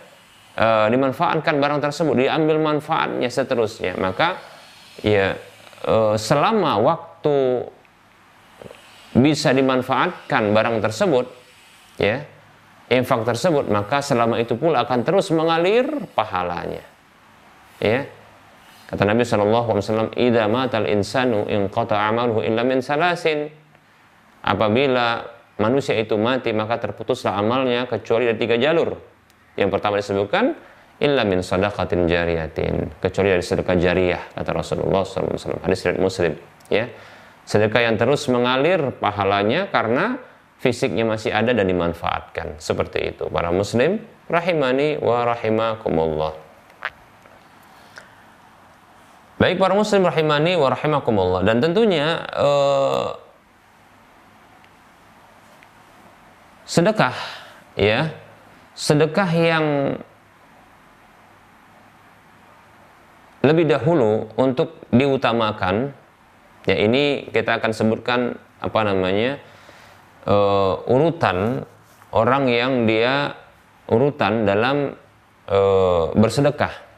e, dimanfaatkan barang tersebut diambil manfaatnya seterusnya maka ya e, selama waktu bisa dimanfaatkan barang tersebut ya infak tersebut, maka selama itu pula akan terus mengalir pahalanya. Ya. Kata Nabi SAW, Ida matal insanu in qata amaluhu illa min salasin. Apabila manusia itu mati, maka terputuslah amalnya kecuali dari tiga jalur. Yang pertama disebutkan, illa min sadaqatin jariyatin. Kecuali dari sedekah jariah, kata Rasulullah SAW. Hadis dari Muslim. Ya. Sedekah yang terus mengalir pahalanya karena fisiknya masih ada dan dimanfaatkan. Seperti itu. Para muslim, rahimani wa rahimakumullah. Baik para muslim rahimani wa rahimakumullah. Dan tentunya eh, sedekah ya sedekah yang lebih dahulu untuk diutamakan ya ini kita akan sebutkan apa namanya uh, urutan orang yang dia urutan dalam uh, bersedekah.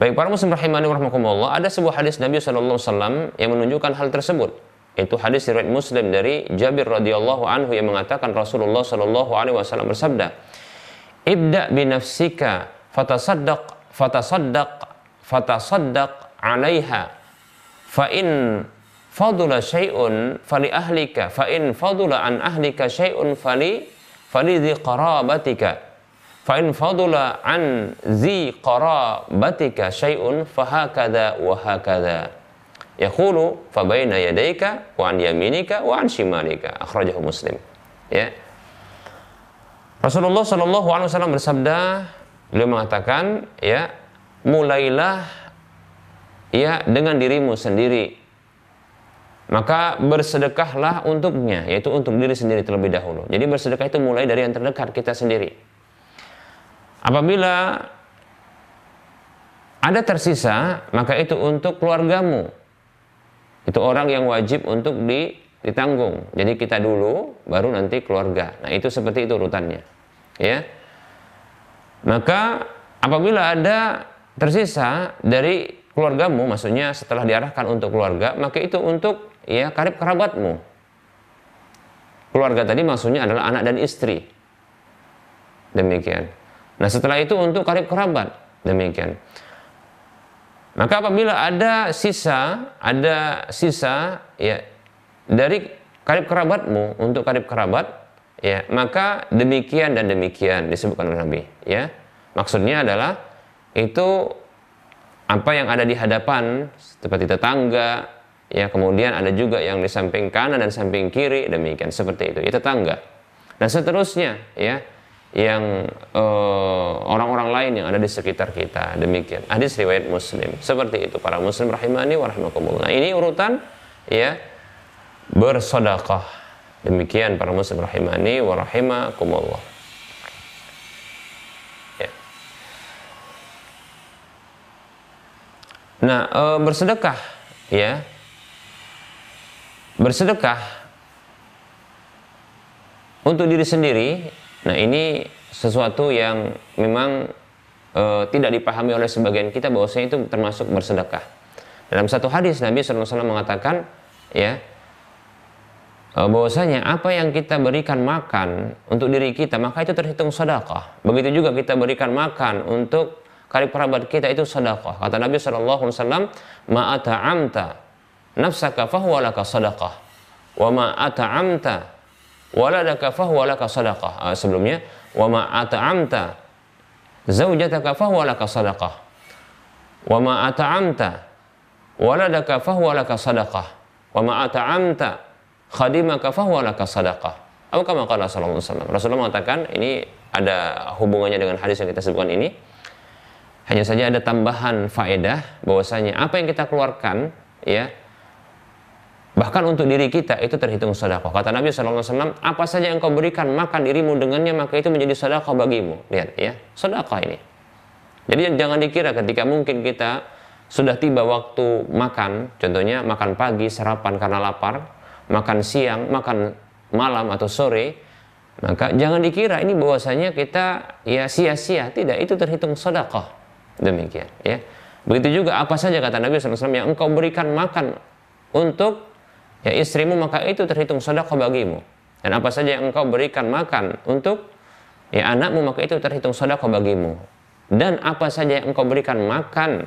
Baik para muslim rahimani warahmatullah, ada sebuah hadis Nabi SAW yang menunjukkan hal tersebut. Itu hadis riwayat Muslim dari Jabir radhiyallahu anhu yang mengatakan Rasulullah sallallahu alaihi wasallam bersabda, "Ibda bi nafsika fatasaddaq fatasaddaq fatasaddaq 'alaiha fa in fadula syai'un fali ahlika fa in fadula an ahlika syai'un fali fali dhi qarabatika fa in fadula an zi qarabatika syai'un fahakada wa hakada. Yaqulu fa baina yadayka wa an yaminika wa an shimalika. Akhrajahu muslim. Ya. Rasulullah Shallallahu Alaihi Wasallam bersabda beliau mengatakan ya mulailah ya dengan dirimu sendiri. Maka bersedekahlah untuknya yaitu untuk diri sendiri terlebih dahulu. Jadi bersedekah itu mulai dari yang terdekat kita sendiri apabila ada tersisa maka itu untuk keluargamu itu orang yang wajib untuk di, ditanggung jadi kita dulu baru nanti keluarga nah itu seperti itu urutannya ya maka apabila ada tersisa dari keluargamu maksudnya setelah diarahkan untuk keluarga maka itu untuk ya karib kerabatmu. Keluarga tadi maksudnya adalah anak dan istri. Demikian. Nah setelah itu untuk karib kerabat. Demikian. Maka apabila ada sisa, ada sisa ya dari karib kerabatmu untuk karib kerabat, ya maka demikian dan demikian disebutkan oleh Nabi. Ya maksudnya adalah itu apa yang ada di hadapan seperti tetangga, ya kemudian ada juga yang di samping kanan dan samping kiri demikian seperti itu itu tetangga dan seterusnya ya yang eh, orang-orang uh, lain yang ada di sekitar kita. Demikian. Hadis riwayat muslim. Seperti itu. Para muslim rahimani warahmatullah nah, ini urutan ya bersodakah demikian para muslim rahimani warahimakumullah ya. nah e, bersedekah ya. Bersedekah untuk diri sendiri, nah ini sesuatu yang memang e, tidak dipahami oleh sebagian kita bahwasanya itu termasuk bersedekah. Dalam satu hadis Nabi SAW mengatakan, ya e, bahwasanya apa yang kita berikan makan untuk diri kita maka itu terhitung sedekah. Begitu juga kita berikan makan untuk karib kerabat kita itu sedekah. Kata Nabi SAW, ma'ata amta nafsaka fahuwa laka sadaqah wa ma ata'amta waladaka fahuwa laka sadaqah. Uh, sebelumnya wa ma ata'amta zaujataka fahuwa laka sadaqah. Wa ma ata'amta waladaka fahuwa laka sadaqah. Wa ma ata'amta khadimaka fahuwa laka sadaqah. Atau kama qala sallallahu alaihi wasallam. Rasulullah mengatakan ini ada hubungannya dengan hadis yang kita sebutkan ini. Hanya saja ada tambahan faedah bahwasanya apa yang kita keluarkan ya Bahkan untuk diri kita itu terhitung sedekah. Kata Nabi SAW, apa saja yang kau berikan makan dirimu dengannya maka itu menjadi sedekah bagimu. Lihat ya, sedekah ini. Jadi jangan dikira ketika mungkin kita sudah tiba waktu makan, contohnya makan pagi, sarapan karena lapar, makan siang, makan malam atau sore, maka jangan dikira ini bahwasanya kita ya sia-sia. Tidak, itu terhitung sedekah. Demikian ya. Begitu juga apa saja kata Nabi SAW yang engkau berikan makan untuk ya istrimu maka itu terhitung sedekah bagimu. Dan apa saja yang engkau berikan makan untuk ya anakmu maka itu terhitung sedekah bagimu. Dan apa saja yang engkau berikan makan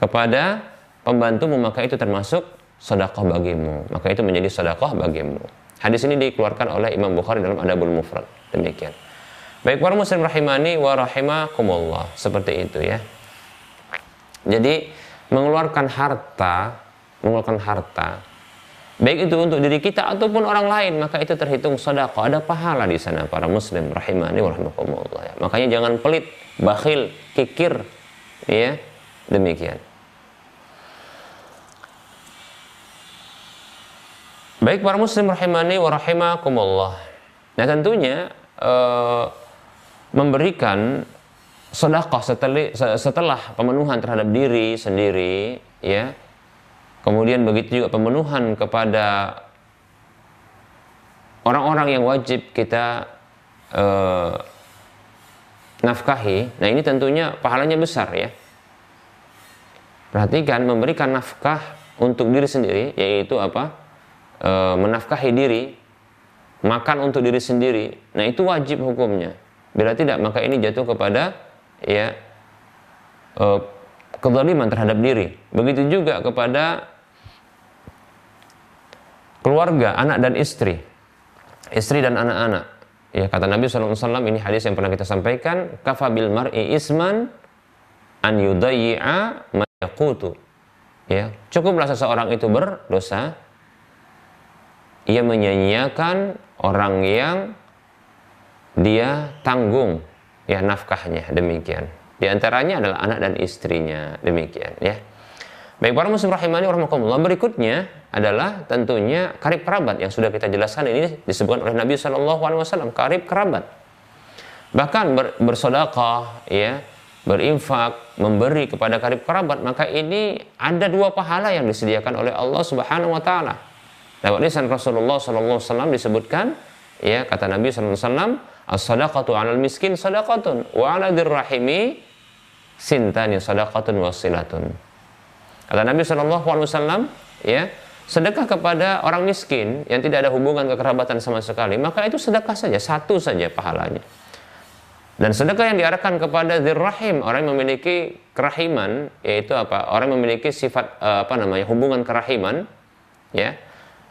kepada pembantumu maka itu termasuk sedekah bagimu. Maka itu menjadi sedekah bagimu. Hadis ini dikeluarkan oleh Imam Bukhari dalam Adabul Mufrad. Demikian. Baik para muslim rahimani wa rahimakumullah. Seperti itu ya. Jadi mengeluarkan harta, mengeluarkan harta baik itu untuk diri kita ataupun orang lain maka itu terhitung sedekah ada pahala di sana para muslim rahimani wa rahimakumullah. Ya. makanya jangan pelit bakhil kikir ya. Demikian. Baik para muslim rahimani wa rahimakumullah. Nah tentunya uh, memberikan sedekah setelah, setelah pemenuhan terhadap diri sendiri ya Kemudian begitu juga pemenuhan kepada orang-orang yang wajib kita uh, nafkahi. Nah ini tentunya pahalanya besar ya. Perhatikan memberikan nafkah untuk diri sendiri yaitu apa? E, menafkahi diri, makan untuk diri sendiri. Nah itu wajib hukumnya. Bila tidak maka ini jatuh kepada ya e, kezaliman terhadap diri. Begitu juga kepada keluarga, anak dan istri. Istri dan anak-anak. Ya, kata Nabi SAW, ini hadis yang pernah kita sampaikan, kafa bil mar'i isman an yudayyi'a ma. Ya, cukuplah seseorang itu berdosa ia menyanyiakan orang yang dia tanggung ya nafkahnya demikian. Di antaranya adalah anak dan istrinya demikian ya. Baik para muslim rahimani warahmatullah berikutnya adalah tentunya karib kerabat yang sudah kita jelaskan ini disebutkan oleh Nabi Shallallahu Alaihi Wasallam karib kerabat. Bahkan ber, bersodakah, ya, berinfak, memberi kepada karib kerabat, maka ini ada dua pahala yang disediakan oleh Allah Subhanahu Wa Taala. Lewat lisan Rasulullah Shallallahu Alaihi disebutkan, ya kata Nabi Shallallahu Alaihi Wasallam, as-sadaqatu 'alal miskin sadaqatun wa 'ala dirrahimi sintani sadaqatun wasilatun. Kata Nabi Wasallam, ya sedekah kepada orang miskin yang tidak ada hubungan kekerabatan sama sekali, maka itu sedekah saja satu saja pahalanya. Dan sedekah yang diarahkan kepada dirrahim orang yang memiliki kerahiman yaitu apa? Orang yang memiliki sifat eh, apa namanya hubungan kerahiman, ya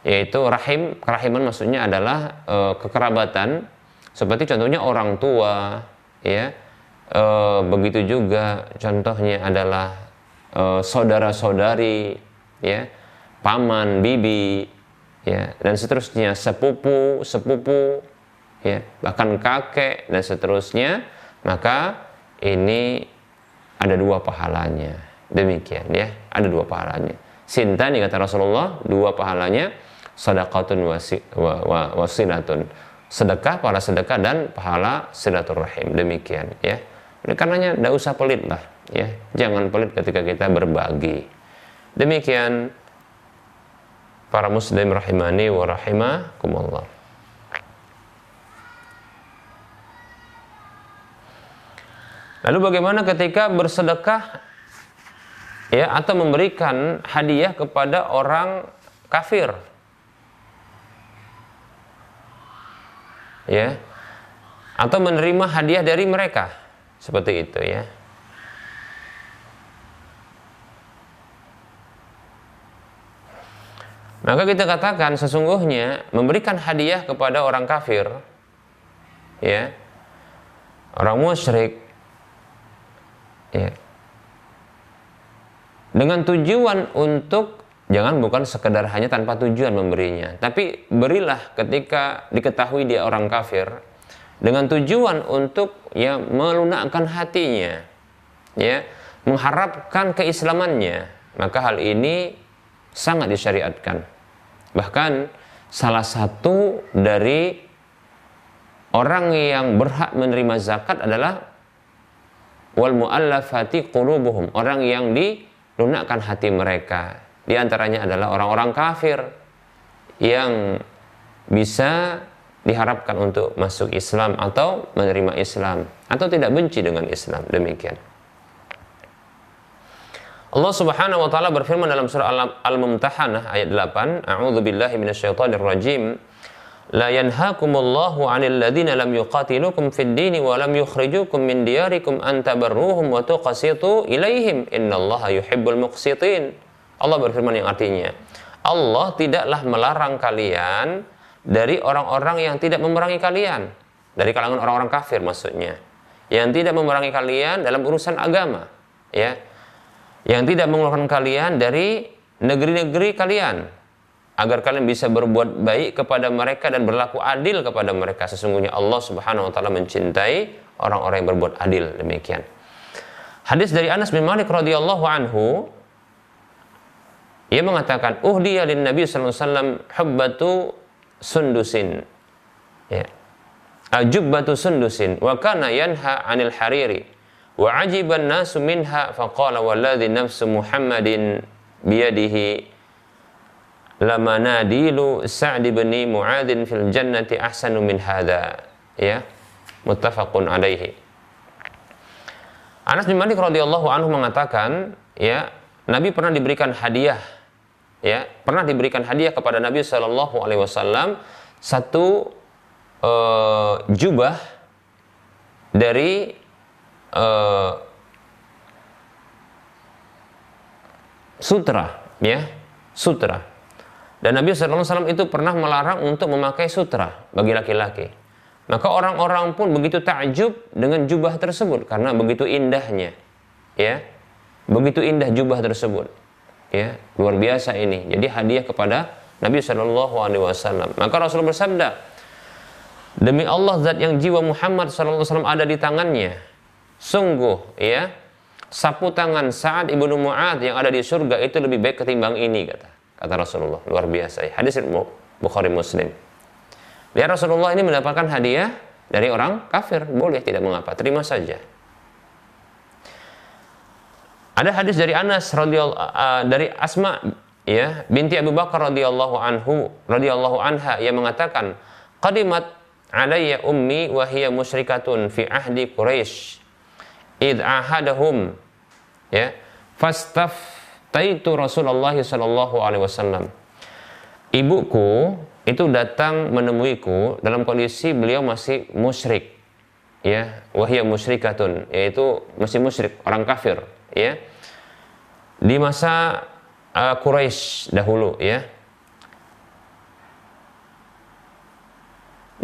yaitu rahim kerahiman maksudnya adalah e, kekerabatan seperti contohnya orang tua, ya e, begitu juga contohnya adalah uh, saudara-saudari, ya, paman, bibi, ya, dan seterusnya, sepupu, sepupu, ya, bahkan kakek dan seterusnya, maka ini ada dua pahalanya. Demikian ya, ada dua pahalanya. Sintani kata Rasulullah, dua pahalanya sadaqatun wasi, wa, wa, wasilatun. Sedekah, pahala sedekah dan pahala silaturahim. Demikian ya. Oleh karenanya tidak usah pelit lah ya jangan pelit ketika kita berbagi demikian para muslim rahimani wa rahimakumullah Lalu bagaimana ketika bersedekah ya atau memberikan hadiah kepada orang kafir? Ya. Atau menerima hadiah dari mereka. Seperti itu ya. Maka kita katakan sesungguhnya memberikan hadiah kepada orang kafir, ya, orang musyrik, ya, dengan tujuan untuk jangan bukan sekedar hanya tanpa tujuan memberinya, tapi berilah ketika diketahui dia orang kafir dengan tujuan untuk ya melunakkan hatinya, ya, mengharapkan keislamannya, maka hal ini sangat disyariatkan. Bahkan salah satu dari orang yang berhak menerima zakat adalah wal muallafati qulubuhum, orang yang dilunakkan hati mereka. Di antaranya adalah orang-orang kafir yang bisa diharapkan untuk masuk Islam atau menerima Islam atau tidak benci dengan Islam demikian. Allah Subhanahu wa taala berfirman dalam surah Al-Mumtahanah ayat 8, A'udzu billahi minasyaitonir rajim. La yanhaakumullahu 'anil ladzina lam yuqatilukum fid dini wa lam yukhrijukum min diyarikum an tabarruhum wa tuqsitu ilaihim innallaha yuhibbul muqsitin. Allah berfirman yang artinya, Allah tidaklah melarang kalian dari orang-orang yang tidak memerangi kalian, dari kalangan orang-orang kafir maksudnya, yang tidak memerangi kalian dalam urusan agama, ya. Yang tidak mengeluarkan kalian dari negeri-negeri kalian, agar kalian bisa berbuat baik kepada mereka dan berlaku adil kepada mereka. Sesungguhnya Allah Subhanahu wa taala mencintai orang-orang yang berbuat adil. Demikian. Hadis dari Anas bin Malik radhiyallahu anhu ia mengatakan uhdiya lin Nabi sallallahu alaihi wasallam hubbatu sundusin. Ya. Ajubbatu sundusin wa kana yanha 'anil hariri wa ajiban nasu minha faqala walladhi nafsu Muhammadin biyadihi. Lama nadilu Sa'd bin Mu'adzin fil jannati ahsanu min hadha. Ya muttafaqun alaihi Anas bin Malik radhiyallahu anhu mengatakan ya Nabi pernah diberikan hadiah. Ya pernah diberikan hadiah kepada Nabi Shallallahu alaihi wasallam satu uh, jubah dari uh, sutra ya sutra dan Nabi SAW itu pernah melarang untuk memakai sutra bagi laki-laki. Maka orang-orang pun begitu takjub dengan jubah tersebut karena begitu indahnya. Ya. Begitu indah jubah tersebut. Ya, luar biasa ini. Jadi hadiah kepada Nabi Shallallahu alaihi wasallam. Maka Rasul bersabda, "Demi Allah zat yang jiwa Muhammad wasallam ada di tangannya, sungguh ya, sapu tangan Sa'ad ibnu Mu'ad yang ada di surga itu lebih baik ketimbang ini," kata kata Rasulullah. Luar biasa ya. hadis Bukhari Muslim. Biar Rasulullah ini mendapatkan hadiah dari orang kafir. Boleh tidak mengapa. Terima saja. Ada hadis dari Anas radhiyallahu uh, dari Asma ya binti Abu Bakar radhiyallahu anhu radhiyallahu anha. Yang mengatakan qadimat alayya ummi wa hiya musyrikatun fi ahdi Quraisy id ahadahum ya fastaf Taitu Rasulullah Shallallahu Alaihi Wasallam. Ibuku itu datang menemuiku dalam kondisi beliau masih musyrik, ya, wahya musyrikatun, yaitu masih musyrik, orang kafir, ya. Di masa uh, Quraisy dahulu, ya.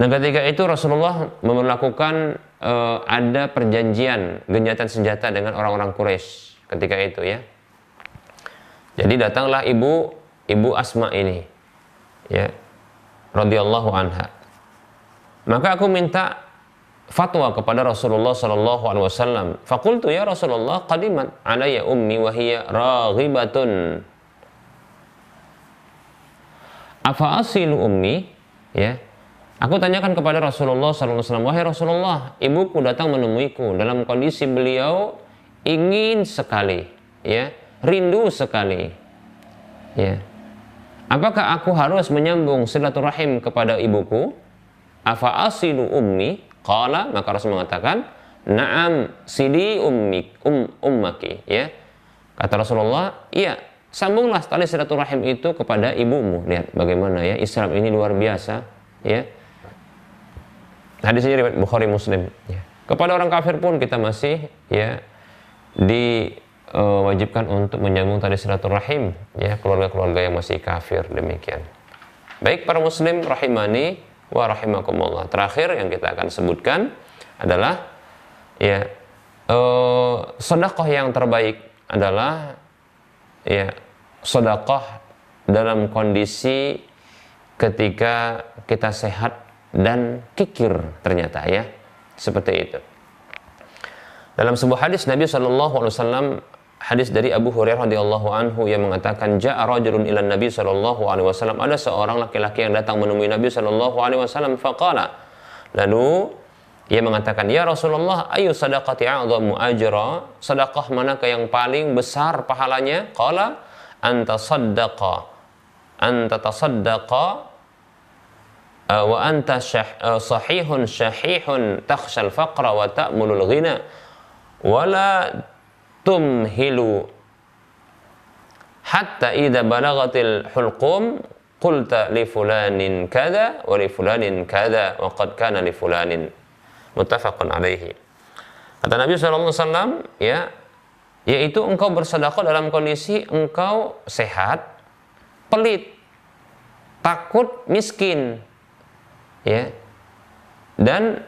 Nah ketika itu Rasulullah melakukan uh, ada perjanjian genjatan senjata dengan orang-orang Quraisy ketika itu ya. Jadi datanglah ibu ibu Asma ini, ya, radhiyallahu anha. Maka aku minta fatwa kepada Rasulullah sallallahu alaihi wasallam. Fakultu ya Rasulullah qadimat alayya ummi wa hiya raghibatun. Afa asilu ummi? Ya. Aku tanyakan kepada Rasulullah wasallam, "Wahai Rasulullah, ibuku datang menemuiku dalam kondisi beliau ingin sekali, ya, rindu sekali. Ya. Apakah aku harus menyambung silaturahim kepada ibuku? Afa asilu ummi? Qala maka Rasul mengatakan, "Na'am, sili ummi um, ummaki." Ya. Kata Rasulullah, "Iya, sambunglah tali silaturahim itu kepada ibumu." Lihat bagaimana ya Islam ini luar biasa, ya. Hadisnya riwayat Bukhari Muslim, ya. Kepada orang kafir pun kita masih ya di uh, wajibkan untuk menyambung tali silaturahim ya keluarga-keluarga yang masih kafir demikian. Baik para muslim rahimani wa rahimakumullah. Terakhir yang kita akan sebutkan adalah ya uh, sedekah yang terbaik adalah ya sedekah dalam kondisi ketika kita sehat dan kikir ternyata ya. Seperti itu. Dalam sebuah hadis Nabi Wasallam hadis dari Abu Hurairah radhiyallahu anhu yang mengatakan ja'a rajulun ila Nabi sallallahu alaihi wasallam. Ada seorang laki-laki yang datang menemui Nabi sallallahu alaihi wasallam faqala. Lalu ia mengatakan ya Rasulullah ayu sadaqati a'zamu ajra? Sedekah manakah yang paling besar pahalanya? Qala anta saddaqa. Anta tasaddaqa wa anta uh, sahihun syahihun takhshal faqra wa ta'mulul ghina wala tumhilu hatta idza balagatil hulqum qulta li fulanin kada wa li fulanin kada wa qad kana li fulanin. Muttafaqun alaihi kata Nabi SAW ya yaitu engkau bersedekah dalam kondisi engkau sehat pelit takut miskin ya. Dan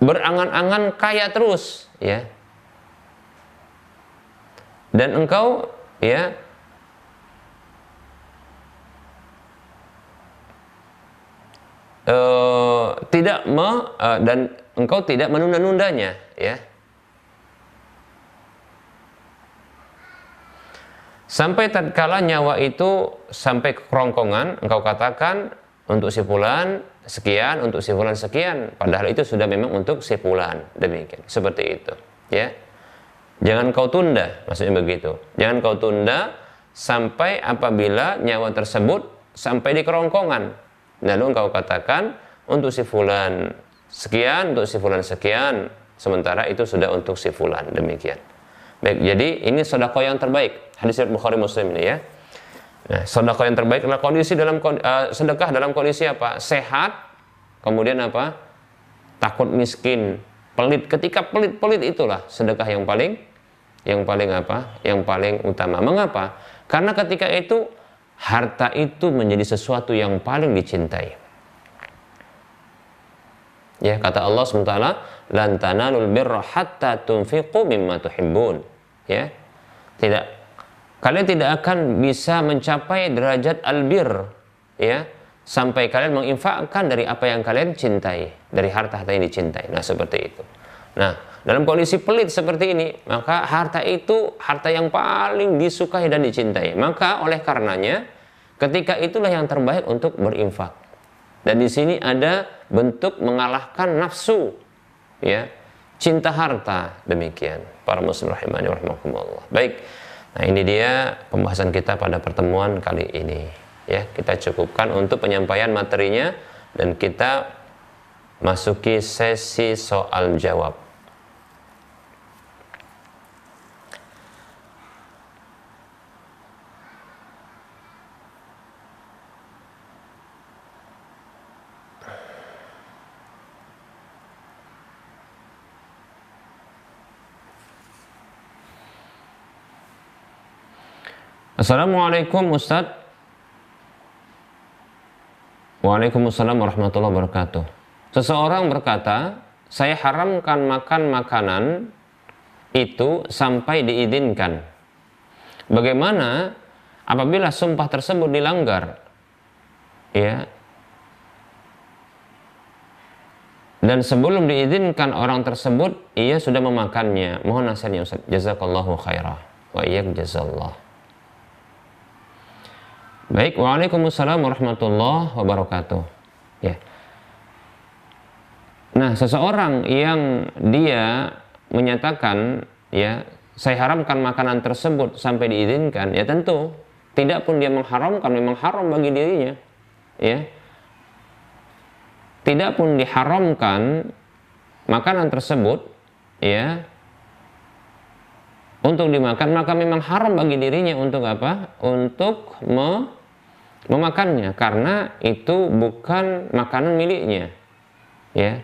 berangan-angan kaya terus ya. Dan engkau ya uh, tidak me, uh, dan engkau tidak menunda-nundanya ya. Sampai tatkala nyawa itu sampai ke kerongkongan engkau katakan untuk si fulan sekian untuk si fulan sekian padahal itu sudah memang untuk si fulan demikian seperti itu ya jangan kau tunda maksudnya begitu jangan kau tunda sampai apabila nyawa tersebut sampai di kerongkongan Lalu engkau katakan untuk si fulan sekian, untuk si fulan sekian, sementara itu sudah untuk si fulan demikian. Baik, jadi ini sodako yang terbaik. Hadis Bukhari Muslim ini ya. Nah, sodako yang terbaik adalah kondisi dalam uh, sedekah dalam kondisi apa? Sehat, kemudian apa? Takut miskin, pelit. Ketika pelit-pelit itulah sedekah yang paling yang paling apa? Yang paling utama. Mengapa? Karena ketika itu harta itu menjadi sesuatu yang paling dicintai. Ya, kata Allah SWT, "Lan tanalul birra hatta tunfiqu mimma tuhibbun." Ya. Tidak kalian tidak akan bisa mencapai derajat albir, ya, sampai kalian menginfakkan dari apa yang kalian cintai, dari harta-harta yang dicintai. Nah, seperti itu. Nah, dalam kondisi pelit seperti ini, maka harta itu harta yang paling disukai dan dicintai. Maka oleh karenanya, ketika itulah yang terbaik untuk berinfak. Dan di sini ada bentuk mengalahkan nafsu, ya, cinta harta demikian. Para muslim rahimani rahimakumullah. Baik. Nah, ini dia pembahasan kita pada pertemuan kali ini. Ya, kita cukupkan untuk penyampaian materinya dan kita masuki sesi soal jawab. Assalamualaikum Ustaz. Waalaikumsalam warahmatullahi wabarakatuh. Seseorang berkata Saya haramkan makan makanan Itu sampai diizinkan. Bagaimana Apabila sumpah tersebut dilanggar? Ya. Dan sebelum diizinkan orang tersebut ia sudah memakannya. Mohon nasihatnya Ustaz. Jazakallahu khairah. Wa iyyak jazallah Baik, Waalaikumsalam warahmatullahi wabarakatuh. Ya. Nah, seseorang yang dia menyatakan ya, saya haramkan makanan tersebut sampai diizinkan, ya tentu tidak pun dia mengharamkan memang haram bagi dirinya. Ya. Tidak pun diharamkan makanan tersebut ya untuk dimakan maka memang haram bagi dirinya untuk apa? Untuk me memakannya karena itu bukan makanan miliknya ya.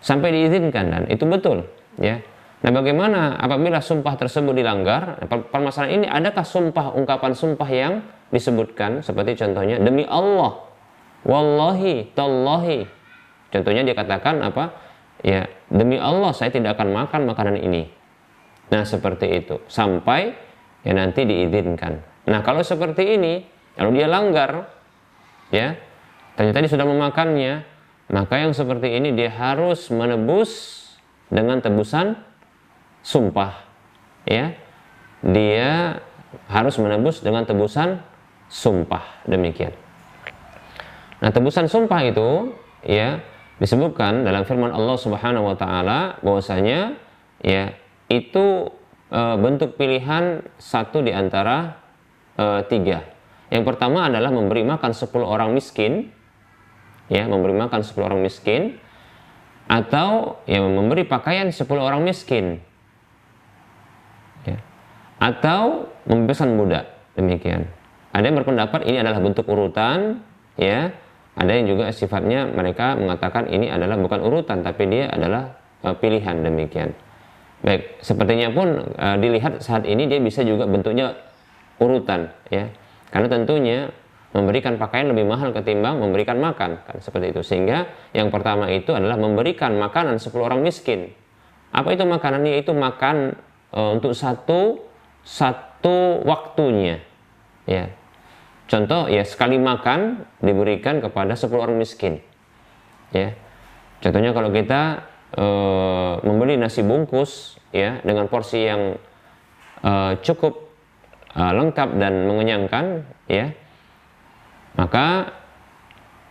Sampai diizinkan dan itu betul ya. Nah bagaimana apabila sumpah tersebut dilanggar? Permasalahan ini adakah sumpah ungkapan sumpah yang disebutkan? Seperti contohnya demi Allah. Wallahi tallahi. Contohnya dia katakan apa? Ya demi Allah saya tidak akan makan makanan ini. Nah seperti itu. Sampai ya nanti diizinkan. Nah kalau seperti ini kalau dia langgar, ya, ternyata dia sudah memakannya, maka yang seperti ini dia harus menebus dengan tebusan sumpah, ya. Dia harus menebus dengan tebusan sumpah demikian. Nah, tebusan sumpah itu ya disebutkan dalam firman Allah Subhanahu wa taala bahwasanya ya itu e, bentuk pilihan satu di antara e, tiga yang pertama adalah memberi makan 10 orang miskin, ya, memberi makan 10 orang miskin, atau ya memberi pakaian 10 orang miskin, ya, atau membebaskan budak. Demikian. Ada yang berpendapat ini adalah bentuk urutan, ya. Ada yang juga sifatnya mereka mengatakan ini adalah bukan urutan tapi dia adalah uh, pilihan demikian. Baik, sepertinya pun uh, dilihat saat ini dia bisa juga bentuknya urutan ya. Karena tentunya memberikan pakaian lebih mahal ketimbang memberikan makan kan seperti itu. Sehingga yang pertama itu adalah memberikan makanan 10 orang miskin. Apa itu makanannya itu makan e, untuk satu satu waktunya. Ya. Contoh ya sekali makan diberikan kepada 10 orang miskin. Ya. Contohnya kalau kita e, membeli nasi bungkus ya dengan porsi yang e, cukup e, lengkap dan mengenyangkan ya. Maka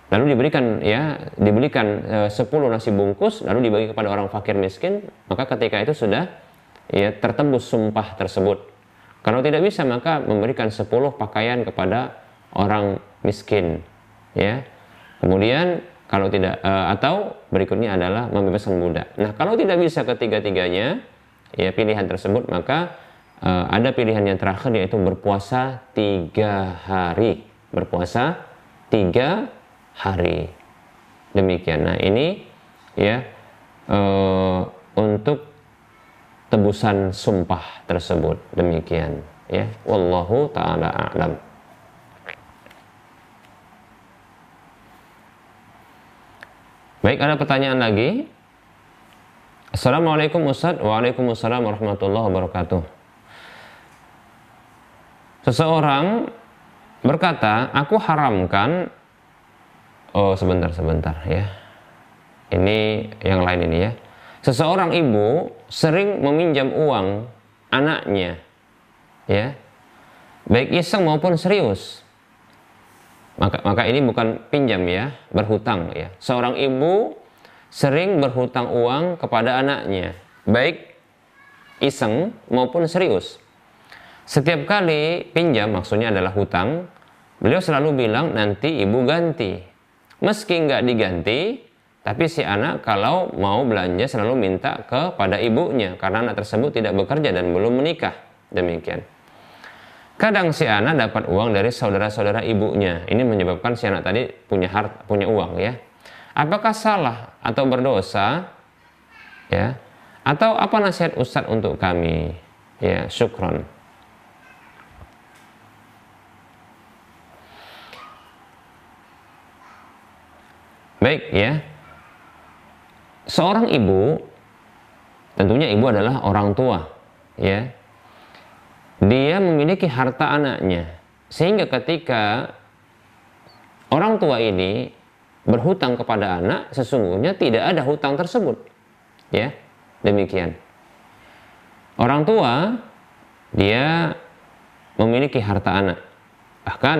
lalu diberikan ya dibelikan e, 10 nasi bungkus lalu dibagi kepada orang fakir miskin maka ketika itu sudah ya tertembus sumpah tersebut. Kalau tidak bisa maka memberikan 10 pakaian kepada orang miskin ya. Kemudian kalau tidak e, atau berikutnya adalah membebaskan budak. Nah kalau tidak bisa ketiga-tiganya ya pilihan tersebut maka e, ada pilihan yang terakhir yaitu berpuasa tiga hari berpuasa tiga hari demikian nah ini ya uh, untuk tebusan sumpah tersebut demikian ya wallahu taala a'lam Baik, ada pertanyaan lagi. Assalamualaikum Ustaz. Waalaikumsalam warahmatullahi wabarakatuh. Seseorang berkata, aku haramkan oh sebentar sebentar ya. Ini yang lain ini ya. Seseorang ibu sering meminjam uang anaknya ya. Baik iseng maupun serius. Maka maka ini bukan pinjam ya, berhutang ya. Seorang ibu sering berhutang uang kepada anaknya, baik iseng maupun serius. Setiap kali pinjam maksudnya adalah hutang, beliau selalu bilang nanti ibu ganti. Meski nggak diganti, tapi si anak kalau mau belanja selalu minta kepada ibunya karena anak tersebut tidak bekerja dan belum menikah. Demikian. Kadang si anak dapat uang dari saudara-saudara ibunya. Ini menyebabkan si anak tadi punya hart, punya uang ya. Apakah salah atau berdosa? Ya. Atau apa nasihat Ustadz untuk kami? Ya, syukron. Baik ya. Seorang ibu tentunya ibu adalah orang tua ya. Dia memiliki harta anaknya sehingga ketika orang tua ini berhutang kepada anak sesungguhnya tidak ada hutang tersebut. Ya. Demikian. Orang tua dia memiliki harta anak. Bahkan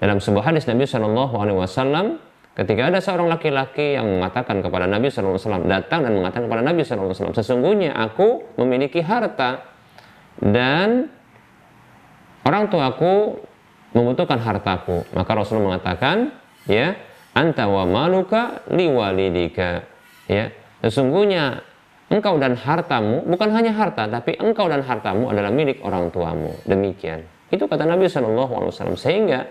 dalam sebuah hadis Nabi Shallallahu alaihi wasallam Ketika ada seorang laki-laki yang mengatakan kepada Nabi SAW, datang dan mengatakan kepada Nabi SAW, sesungguhnya aku memiliki harta dan orang tuaku membutuhkan hartaku. Maka Rasulullah mengatakan, ya, anta wa maluka liwalidika. Ya, sesungguhnya engkau dan hartamu bukan hanya harta, tapi engkau dan hartamu adalah milik orang tuamu. Demikian. Itu kata Nabi SAW. Sehingga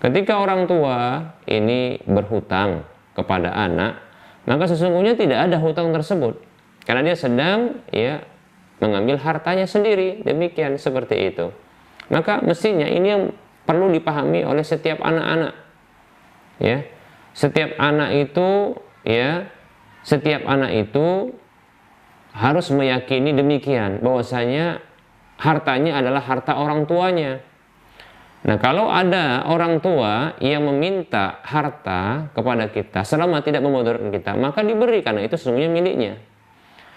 Ketika orang tua ini berhutang kepada anak, maka sesungguhnya tidak ada hutang tersebut karena dia sedang ya mengambil hartanya sendiri. Demikian seperti itu. Maka mestinya ini yang perlu dipahami oleh setiap anak-anak. Ya. Setiap anak itu ya setiap anak itu harus meyakini demikian bahwasanya hartanya adalah harta orang tuanya Nah, kalau ada orang tua yang meminta harta kepada kita selama tidak memudaratkan kita, maka diberi karena itu sesungguhnya miliknya.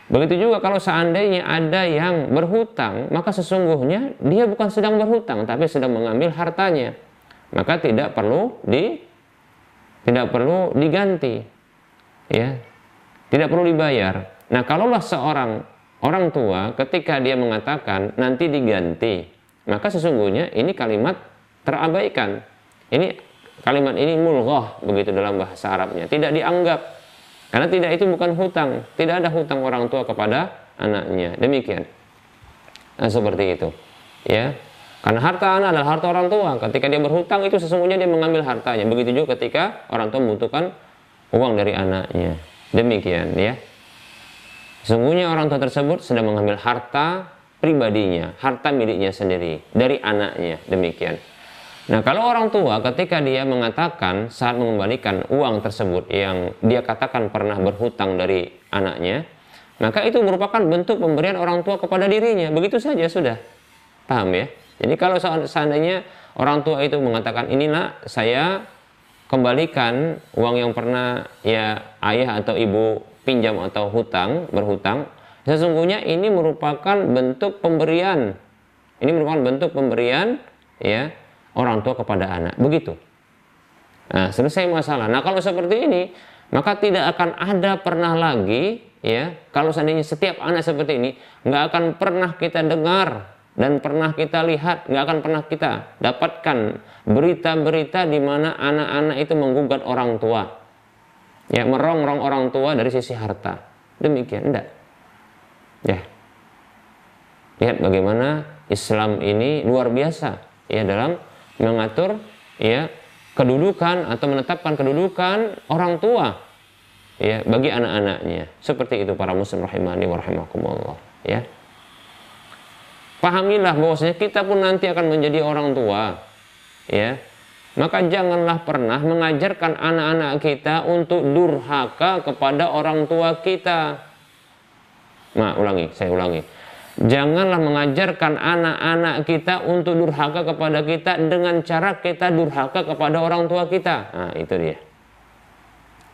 Begitu juga kalau seandainya ada yang berhutang, maka sesungguhnya dia bukan sedang berhutang tapi sedang mengambil hartanya. Maka tidak perlu di tidak perlu diganti. Ya. Tidak perlu dibayar. Nah, kalaulah seorang orang tua ketika dia mengatakan nanti diganti, maka sesungguhnya ini kalimat terabaikan. Ini kalimat ini mulghah begitu dalam bahasa Arabnya, tidak dianggap. Karena tidak itu bukan hutang, tidak ada hutang orang tua kepada anaknya. Demikian. Nah, seperti itu. Ya. Karena harta anak adalah harta orang tua. Ketika dia berhutang itu sesungguhnya dia mengambil hartanya. Begitu juga ketika orang tua membutuhkan uang dari anaknya. Demikian ya. Sesungguhnya orang tua tersebut sedang mengambil harta pribadinya, harta miliknya sendiri dari anaknya. Demikian. Nah, kalau orang tua ketika dia mengatakan saat mengembalikan uang tersebut yang dia katakan pernah berhutang dari anaknya, maka itu merupakan bentuk pemberian orang tua kepada dirinya. Begitu saja sudah. Paham ya? Jadi kalau seandainya orang tua itu mengatakan inilah saya kembalikan uang yang pernah ya ayah atau ibu pinjam atau hutang, berhutang, sesungguhnya ini merupakan bentuk pemberian. Ini merupakan bentuk pemberian ya orang tua kepada anak. Begitu. Nah, selesai masalah. Nah, kalau seperti ini, maka tidak akan ada pernah lagi ya, kalau seandainya setiap anak seperti ini, nggak akan pernah kita dengar dan pernah kita lihat, nggak akan pernah kita dapatkan berita-berita di mana anak-anak itu menggugat orang tua. Ya, merongrong orang tua dari sisi harta. Demikian, enggak. Ya. Lihat bagaimana Islam ini luar biasa ya dalam mengatur ya kedudukan atau menetapkan kedudukan orang tua ya bagi anak-anaknya. Seperti itu para muslim rahimani wa rahimakumullah ya. Pahamilah bahwasanya kita pun nanti akan menjadi orang tua ya. Maka janganlah pernah mengajarkan anak-anak kita untuk durhaka kepada orang tua kita. Nah, ulangi, saya ulangi Janganlah mengajarkan anak-anak kita untuk durhaka kepada kita dengan cara kita durhaka kepada orang tua kita. Nah, itu dia.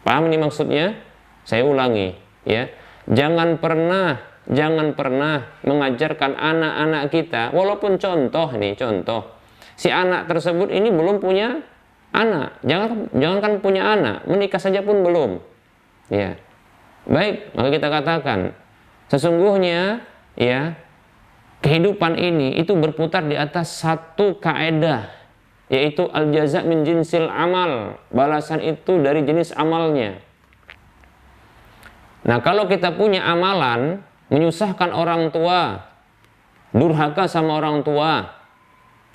Paham ini maksudnya? Saya ulangi, ya. Jangan pernah, jangan pernah mengajarkan anak-anak kita, walaupun contoh nih, contoh. Si anak tersebut ini belum punya anak. Jangan jangankan punya anak, menikah saja pun belum. Ya. Baik, maka kita katakan sesungguhnya ya. Kehidupan ini itu berputar di atas satu kaedah yaitu al jaza min jinsil amal. Balasan itu dari jenis amalnya. Nah kalau kita punya amalan menyusahkan orang tua durhaka sama orang tua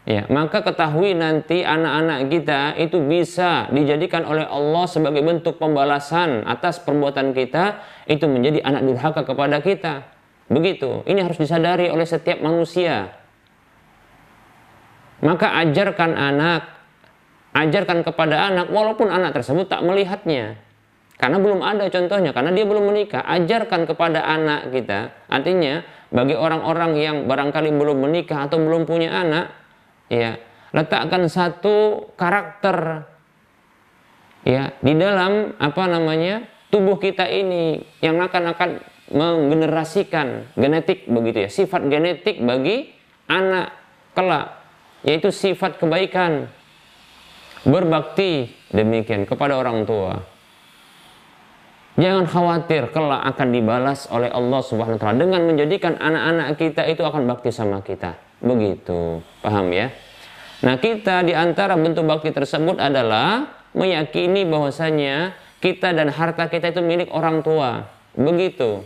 ya maka ketahui nanti anak-anak kita itu bisa dijadikan oleh Allah sebagai bentuk pembalasan atas perbuatan kita itu menjadi anak durhaka kepada kita Begitu. Ini harus disadari oleh setiap manusia. Maka ajarkan anak, ajarkan kepada anak walaupun anak tersebut tak melihatnya. Karena belum ada contohnya, karena dia belum menikah. Ajarkan kepada anak kita. Artinya, bagi orang-orang yang barangkali belum menikah atau belum punya anak, ya, letakkan satu karakter ya di dalam apa namanya tubuh kita ini yang akan akan menggenerasikan genetik begitu ya. Sifat genetik bagi anak kelak yaitu sifat kebaikan. Berbakti demikian kepada orang tua. Jangan khawatir kelak akan dibalas oleh Allah Subhanahu wa taala. Dengan menjadikan anak-anak kita itu akan bakti sama kita. Begitu. Paham ya? Nah kita di antara bentuk bakti tersebut adalah meyakini bahwasanya kita dan harta kita itu milik orang tua. Begitu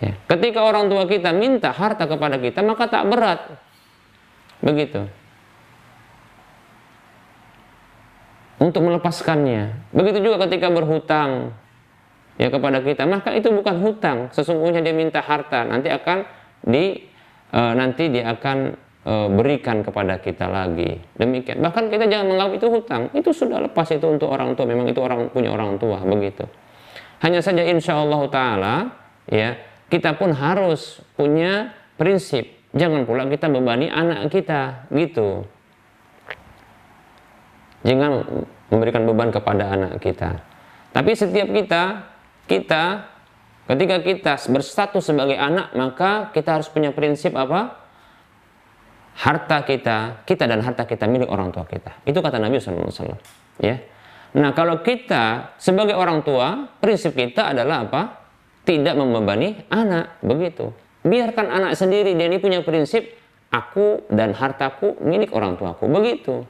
Ya. Ketika orang tua kita minta harta kepada kita, maka tak berat. Begitu. Untuk melepaskannya. Begitu juga ketika berhutang ya kepada kita, maka itu bukan hutang. Sesungguhnya dia minta harta, nanti akan di e, nanti dia akan e, berikan kepada kita lagi. Demikian. Bahkan kita jangan menganggap itu hutang. Itu sudah lepas itu untuk orang tua. Memang itu orang punya orang tua begitu. Hanya saja insya Allah taala ya kita pun harus punya prinsip. Jangan pula kita bebani anak kita, gitu. Jangan memberikan beban kepada anak kita. Tapi setiap kita, kita ketika kita berstatus sebagai anak, maka kita harus punya prinsip apa? Harta kita, kita dan harta kita milik orang tua kita. Itu kata Nabi SAW. Ya. Nah, kalau kita sebagai orang tua, prinsip kita adalah apa? Tidak membebani anak begitu. Biarkan anak sendiri dia ini punya prinsip aku dan hartaku milik orang tuaku begitu.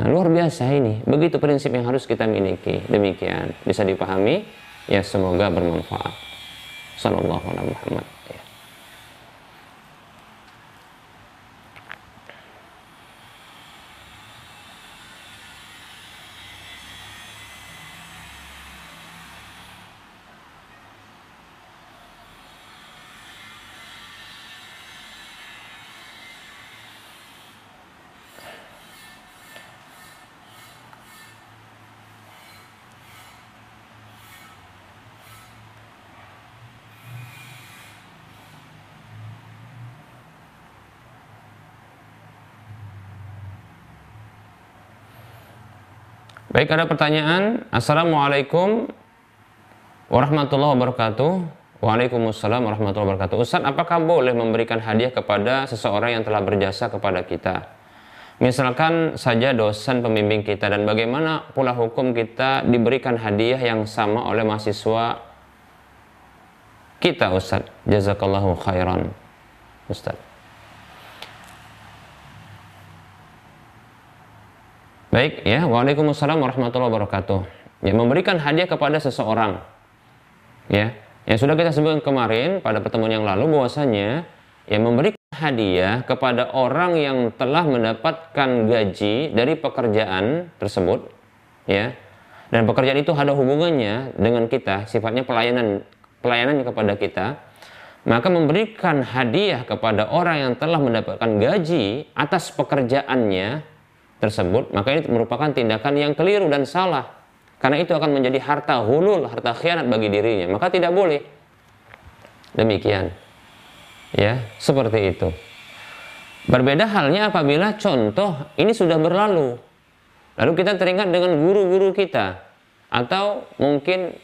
Nah, luar biasa ini. Begitu prinsip yang harus kita miliki. Demikian bisa dipahami? Ya semoga bermanfaat. Sallallahu alaihi Muhammad Baik, ada pertanyaan. Assalamualaikum warahmatullahi wabarakatuh. Waalaikumsalam warahmatullahi wabarakatuh. Ustaz, apakah boleh memberikan hadiah kepada seseorang yang telah berjasa kepada kita? Misalkan saja dosen pembimbing kita dan bagaimana pula hukum kita diberikan hadiah yang sama oleh mahasiswa kita Ustaz. Jazakallahu khairan. Ustaz. Baik ya, Waalaikumsalam warahmatullahi wabarakatuh. Ya, memberikan hadiah kepada seseorang. Ya, yang sudah kita sebutkan kemarin pada pertemuan yang lalu bahwasanya ya memberikan hadiah kepada orang yang telah mendapatkan gaji dari pekerjaan tersebut, ya. Dan pekerjaan itu ada hubungannya dengan kita, sifatnya pelayanan pelayanan kepada kita, maka memberikan hadiah kepada orang yang telah mendapatkan gaji atas pekerjaannya tersebut, maka ini merupakan tindakan yang keliru dan salah. Karena itu akan menjadi harta hulul, harta khianat bagi dirinya. Maka tidak boleh. Demikian. Ya, seperti itu. Berbeda halnya apabila contoh ini sudah berlalu. Lalu kita teringat dengan guru-guru kita. Atau mungkin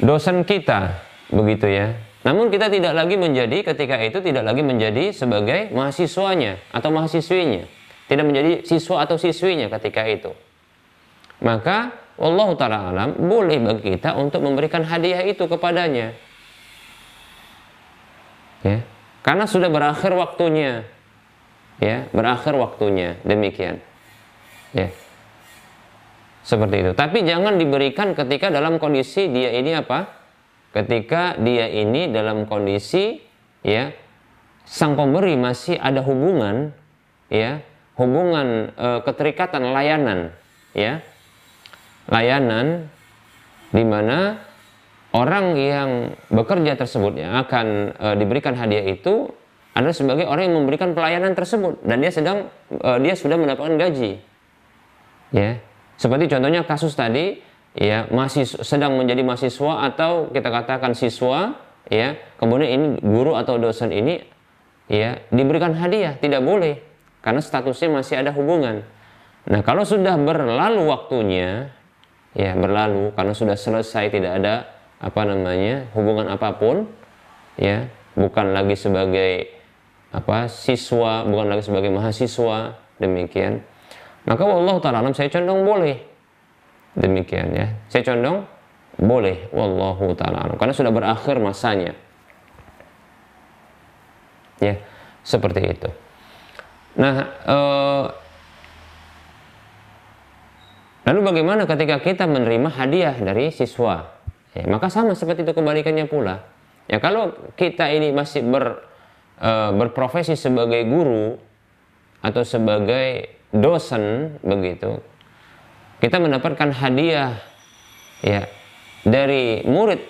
dosen kita. Begitu ya namun kita tidak lagi menjadi ketika itu tidak lagi menjadi sebagai mahasiswanya atau mahasiswinya. Tidak menjadi siswa atau siswinya ketika itu. Maka Allah Ta'ala alam boleh bagi kita untuk memberikan hadiah itu kepadanya. Ya. Karena sudah berakhir waktunya. Ya, berakhir waktunya. Demikian. Ya. Seperti itu. Tapi jangan diberikan ketika dalam kondisi dia ini apa? Ketika dia ini dalam kondisi ya sang pemberi masih ada hubungan ya hubungan e, keterikatan layanan ya layanan di mana orang yang bekerja tersebut yang akan e, diberikan hadiah itu adalah sebagai orang yang memberikan pelayanan tersebut dan dia sedang e, dia sudah mendapatkan gaji ya. Seperti contohnya kasus tadi ya masih sedang menjadi mahasiswa atau kita katakan siswa ya. Kemudian ini guru atau dosen ini ya diberikan hadiah tidak boleh karena statusnya masih ada hubungan. Nah kalau sudah berlalu waktunya ya berlalu karena sudah selesai tidak ada apa namanya hubungan apa pun ya bukan lagi sebagai apa siswa bukan lagi sebagai mahasiswa demikian. Maka Allah taala saya condong boleh Demikian ya. Saya condong boleh wallahu taala karena sudah berakhir masanya. Ya, seperti itu. Nah, eh, lalu bagaimana ketika kita menerima hadiah dari siswa? Ya, maka sama seperti itu kebalikannya pula. Ya, kalau kita ini masih ber, eh, berprofesi sebagai guru atau sebagai dosen begitu, kita mendapatkan hadiah ya dari murid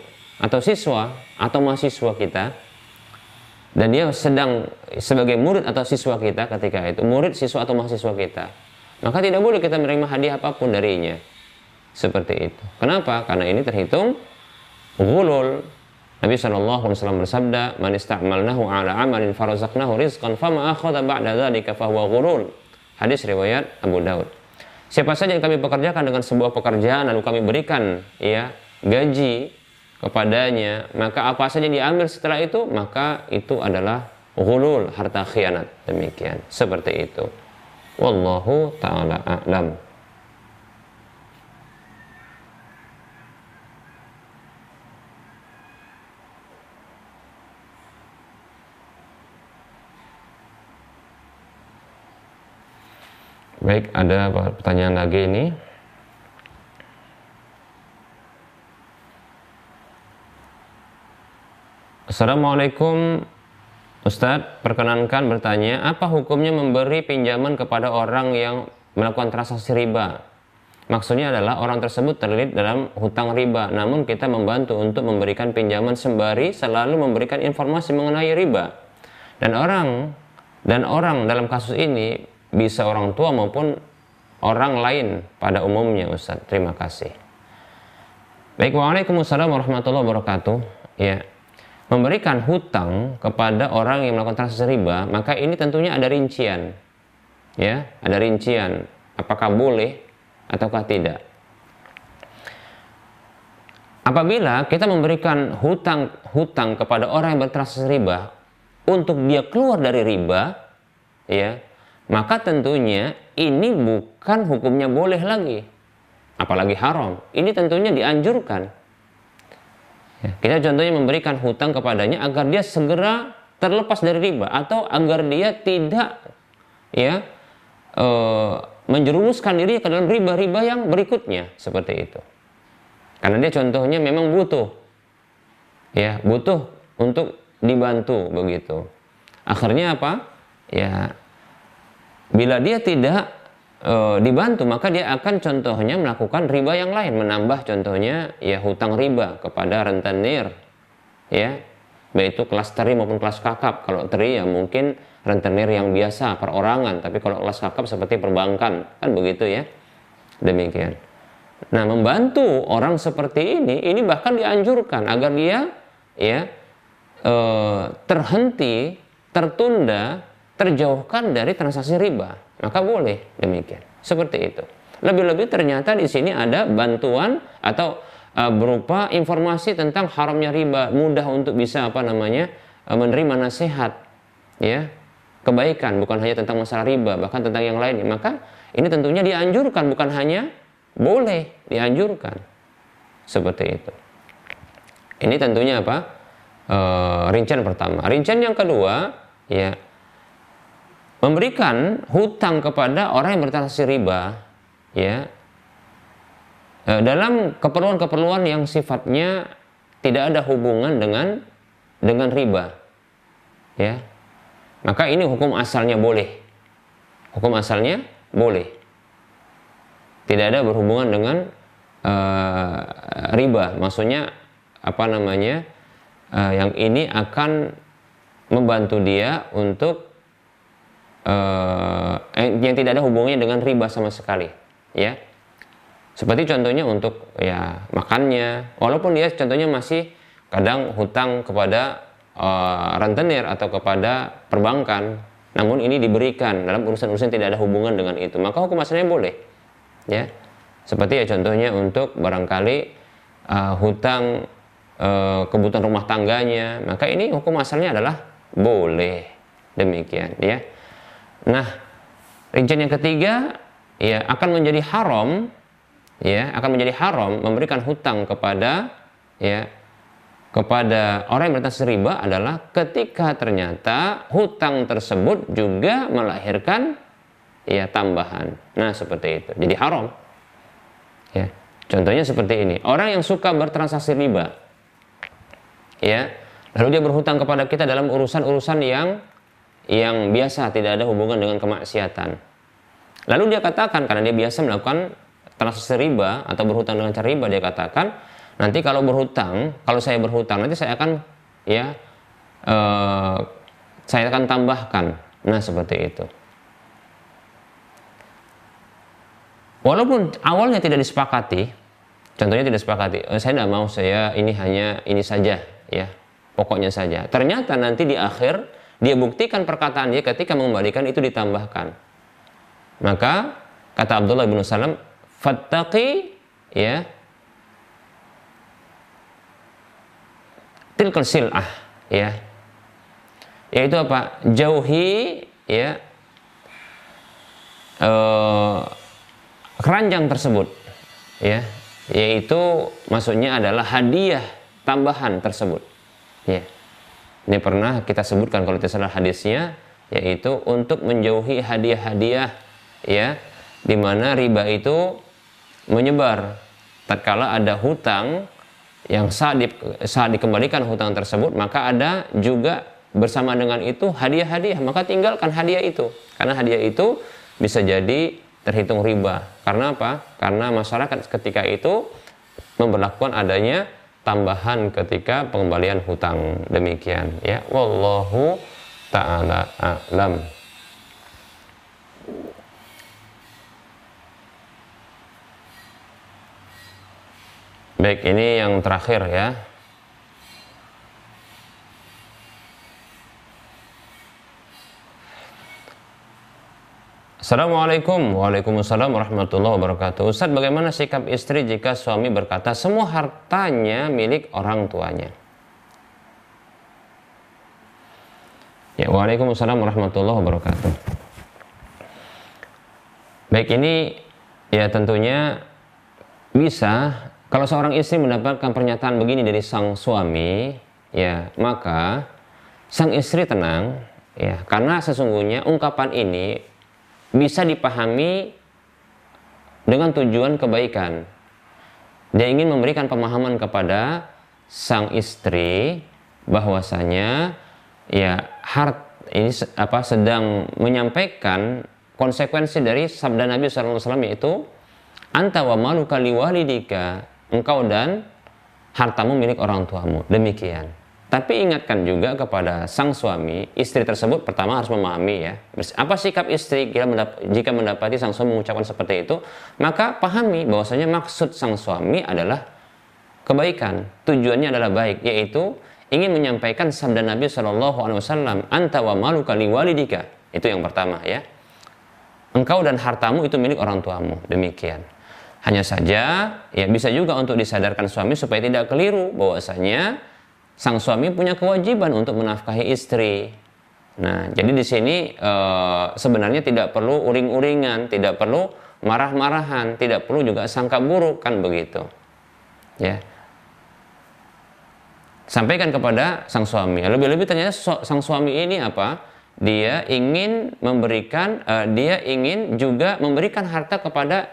atau siswa atau mahasiswa kita. Dan dia sedang sebagai murid atau siswa kita ketika itu murid siswa atau mahasiswa kita. Maka tidak boleh kita menerima hadiah apa pun darinya. Seperti itu. Kenapa? Karena ini terhitung gulul Nabi Wasallam bersabda, "Man ista'malnahu ala amalin farazaqnahu rizqan fama akhadha ba'da dzalika fahuwa ghulul." Hadis riwayat Abu Daud. Siapa saja yang kami pekerjakan dengan sebuah pekerjaan lalu kami berikan ya gaji kepadanya, maka apa saja yang diambil setelah itu, maka itu adalah ghulul, harta khianat. Demikian, seperti itu. Wallahu taala a'lam. Baik, ada pertanyaan lagi ini. Assalamualaikum Ustadz, perkenankan bertanya, apa hukumnya memberi pinjaman kepada orang yang melakukan transaksi riba? Maksudnya adalah orang tersebut terlilit dalam hutang riba, namun kita membantu untuk memberikan pinjaman sembari selalu memberikan informasi mengenai riba. Dan orang dan orang dalam kasus ini bisa orang tua maupun orang lain pada umumnya Ustaz. Terima kasih. Baik, Waalaikumsalam warahmatullahi wabarakatuh. Ya, memberikan hutang kepada orang yang melakukan transaksi riba, maka ini tentunya ada rincian. Ya, ada rincian. apakah boleh ataukah tidak. Apabila kita memberikan hutang hutang kepada orang yang bertransaksi riba untuk dia keluar dari riba, ya, maka tentunya ini bukan hukumnya boleh lagi, apalagi haram. Ini tentunya dianjurkan. Ya, kita contohnya memberikan hutang kepadanya agar dia segera terlepas dari riba atau agar dia tidak ya e, menjerumuskan diri ke dalam riba-riba yang berikutnya seperti itu. Karena dia contohnya memang butuh. Ya, butuh untuk dibantu begitu. Akhirnya apa? Ya bila dia tidak e, dibantu maka dia akan contohnya melakukan riba yang lain, menambah contohnya ya hutang riba kepada rentenir. Ya. Baik itu kelas teri maupun kelas kakap. Kalau teri ya mungkin rentenir yang biasa perorangan, tapi kalau kelas kakap seperti perbankan, kan begitu ya. Demikian. Nah, membantu orang seperti ini, ini bahkan dianjurkan agar dia ya e, terhenti, tertunda, terjauhkan dari transaksi riba. Maka boleh demikian. Seperti itu. Lebih-lebih ternyata di sini ada bantuan atau e, berupa informasi tentang haramnya riba, mudah untuk bisa apa namanya e, menerima nasihat, ya kebaikan, bukan hanya tentang masalah riba, bahkan tentang yang lainnya. Maka ini tentunya dianjurkan, bukan hanya boleh dianjurkan seperti itu. Ini tentunya apa? E, rincian pertama. Rincian yang kedua, ya memberikan hutang kepada orang yang bertransaksi riba, ya e, dalam keperluan-keperluan yang sifatnya tidak ada hubungan dengan dengan riba, ya maka ini hukum asalnya boleh. Hukum asalnya boleh tidak ada berhubungan dengan uh, riba. Maksudnya apa namanya? Uh, yang ini akan membantu dia untuk uh, yang tidak ada hubungannya dengan riba sama sekali, ya. Seperti contohnya untuk ya makannya, walaupun dia contohnya masih kadang hutang kepada uh, rentenir atau kepada perbankan, namun ini diberikan dalam urusan-urusan tidak ada hubungan dengan itu, maka hukum asalnya boleh ya. Seperti ya contohnya untuk barangkali uh, hutang uh, kebutuhan rumah tangganya maka ini hukum asalnya adalah boleh. Demikian ya nah rincian yang ketiga ya akan menjadi haram ya akan menjadi haram memberikan hutang kepada ya kepada orang yang bertransaksi riba adalah ketika ternyata hutang tersebut juga melahirkan ya tambahan. Nah, seperti itu. Jadi haram. Ya. Contohnya seperti ini. Orang yang suka bertransaksi riba ya, lalu dia berhutang kepada kita dalam urusan-urusan yang yang biasa tidak ada hubungan dengan kemaksiatan. Lalu dia katakan karena dia biasa melakukan transaksi riba atau berhutang dengan cara riba dia katakan nanti kalau berhutang, kalau saya berhutang nanti saya akan ya uh, saya akan tambahkan. Nah, seperti itu. Walaupun awalnya tidak disepakati, contohnya tidak disepakati, eh, saya tidak mau saya ini hanya ini saja, ya, pokoknya saja. Ternyata nanti di akhir dia buktikan perkataan dia ketika mengembalikan itu ditambahkan. Maka kata Abdullah bin Salam, fattaqi ya tilkal sil'ah ya. Yaitu apa? Jauhi ya uh, keranjang tersebut ya. Yaitu maksudnya adalah hadiah tambahan tersebut ya ini pernah kita sebutkan kalau tidak salah hadisnya yaitu untuk menjauhi hadiah-hadiah ya di mana riba itu menyebar tatkala ada hutang yang saat, di, saat dikembalikan hutang tersebut maka ada juga bersama dengan itu hadiah-hadiah maka tinggalkan hadiah itu karena hadiah itu bisa jadi terhitung riba. Karena apa? Karena masyarakat ketika itu memperlakukan adanya tambahan ketika pengembalian hutang. Demikian ya. Wallahu taala a'lam. Baik, ini yang terakhir ya. Assalamualaikum. Waalaikumsalam warahmatullahi wabarakatuh. Ustaz bagaimana sikap istri jika suami berkata semua hartanya milik orang tuanya? Ya Waalaikumsalam warahmatullahi wabarakatuh. Baik ini ya tentunya bisa kalau seorang istri mendapatkan pernyataan begini dari sang suami ya maka sang istri tenang ya karena sesungguhnya ungkapan ini bisa dipahami dengan tujuan kebaikan. Dia ingin memberikan pemahaman kepada sang istri bahwasanya ya hart ini apa sedang menyampaikan konsekuensi dari sabda Nabi SAW yaitu anta wa maluka liwalidika engkau dan hartamu milik orang tuamu demikian tapi ingatkan juga kepada sang suami, istri tersebut pertama harus memahami ya. Apa sikap istri jika mendapati sang suami mengucapkan seperti itu, maka pahami bahwasanya maksud sang suami adalah kebaikan. Tujuannya adalah baik, yaitu ingin menyampaikan sabda Nabi Shallallahu Alaihi Wasallam, "Anta wa maluka walidika." Itu yang pertama ya. Engkau dan hartamu itu milik orang tuamu. Demikian. Hanya saja ya bisa juga untuk disadarkan suami supaya tidak keliru bahwasanya sang suami punya kewajiban untuk menafkahi istri. Nah, jadi di sini e, sebenarnya tidak perlu uring-uringan, tidak perlu marah-marahan, tidak perlu juga sangka buruk kan begitu. Ya. Sampaikan kepada sang suami. Lebih-lebih ternyata sang suami ini apa? Dia ingin memberikan, e, dia ingin juga memberikan harta kepada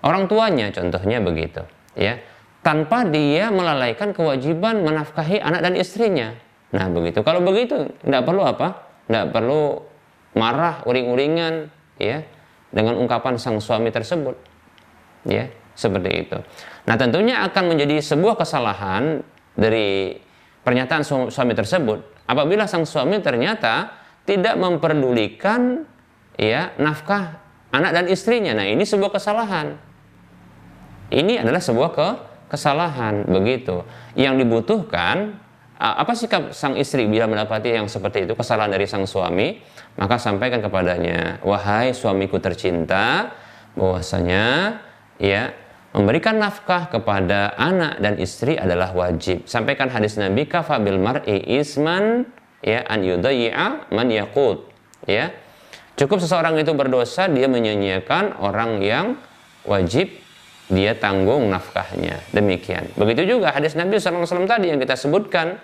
orang tuanya, contohnya begitu. Ya tanpa dia melalaikan kewajiban menafkahi anak dan istrinya. Nah begitu. Kalau begitu tidak perlu apa? Tidak perlu marah, uring-uringan, ya, dengan ungkapan sang suami tersebut, ya, seperti itu. Nah tentunya akan menjadi sebuah kesalahan dari pernyataan suami tersebut apabila sang suami ternyata tidak memperdulikan ya nafkah anak dan istrinya. Nah ini sebuah kesalahan. Ini adalah sebuah ke kesalahan begitu. Yang dibutuhkan apa sikap sang istri bila mendapati yang seperti itu kesalahan dari sang suami? Maka sampaikan kepadanya wahai suamiku tercinta bahwasanya ya memberikan nafkah kepada anak dan istri adalah wajib. Sampaikan hadis Nabi kafabil mar'i isman ya an yudayya man yaqut. Ya. Cukup seseorang itu berdosa dia menyanyiakan orang yang wajib dia tanggung nafkahnya. Demikian. Begitu juga hadis Nabi SAW tadi yang kita sebutkan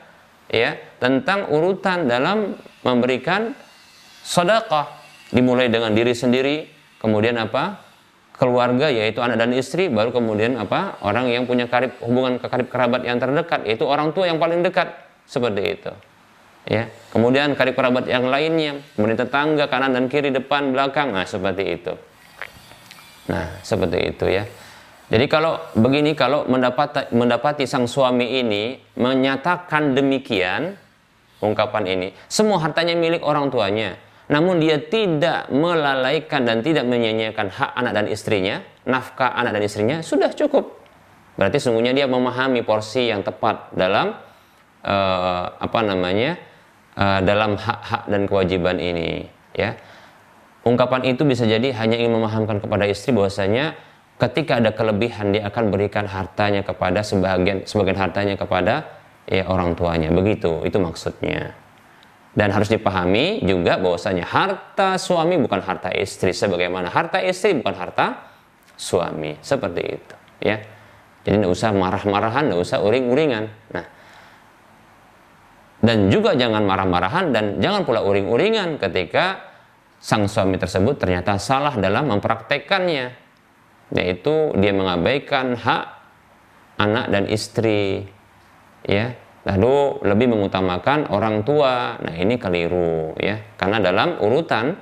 ya tentang urutan dalam memberikan sedekah dimulai dengan diri sendiri, kemudian apa? keluarga yaitu anak dan istri, baru kemudian apa? orang yang punya karib hubungan karib kerabat yang terdekat yaitu orang tua yang paling dekat seperti itu. Ya, kemudian karib kerabat yang lainnya, kemudian tetangga kanan dan kiri, depan, belakang, nah seperti itu. Nah, seperti itu ya. Jadi kalau begini, kalau mendapati, mendapati sang suami ini menyatakan demikian, ungkapan ini, semua hartanya milik orang tuanya, namun dia tidak melalaikan dan tidak menyanyiakan hak anak dan istrinya, nafkah anak dan istrinya, sudah cukup. Berarti sungguhnya dia memahami porsi yang tepat dalam uh, apa namanya, uh, dalam hak-hak dan kewajiban ini. Ya, ungkapan itu bisa jadi hanya ingin memahamkan kepada istri bahwasanya ketika ada kelebihan dia akan berikan hartanya kepada sebagian sebagian hartanya kepada ya orang tuanya. Begitu itu maksudnya. Dan harus dipahami juga bahwasanya harta suami bukan harta istri. Sebagaimana harta istri bukan harta suami. Seperti itu ya. Jadi tidak usah marah-marahan tidak usah uring-uringan. Nah dan juga jangan marah-marahan dan jangan pula uring-uringan ketika sang suami tersebut ternyata salah dalam mempraktekkannya yaitu dia mengabaikan hak anak dan istri ya. Lalu lebih mengutamakan orang tua. Nah ini keliru ya. Karena dalam urutan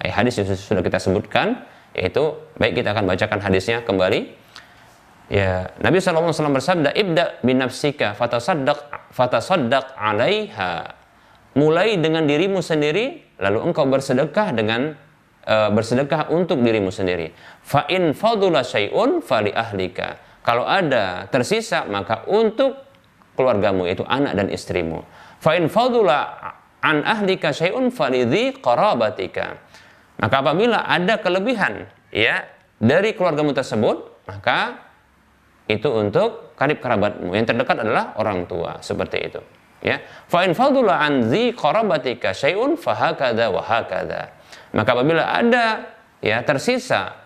eh, hadis yang sudah kita sebutkan yaitu baik kita akan bacakan hadisnya kembali. Ya Nabi SAW bersabda ibda bin nafsika fatasaddaq fatasaddaq alaiha. Mulai dengan dirimu sendiri lalu engkau bersedekah dengan e, bersedekah untuk dirimu sendiri. Fa in fadula syai'un fali ahlika. Kalau ada tersisa maka untuk keluargamu yaitu anak dan istrimu. Fa in fadula an ahlika syai'un fali qarabatika. Maka apabila ada kelebihan ya dari keluargamu tersebut, maka itu untuk karib kerabatmu. Yang terdekat adalah orang tua, seperti itu. Ya, fa in an zi qarabatika syai'un fahakadha wa hakadha. Maka apabila ada ya tersisa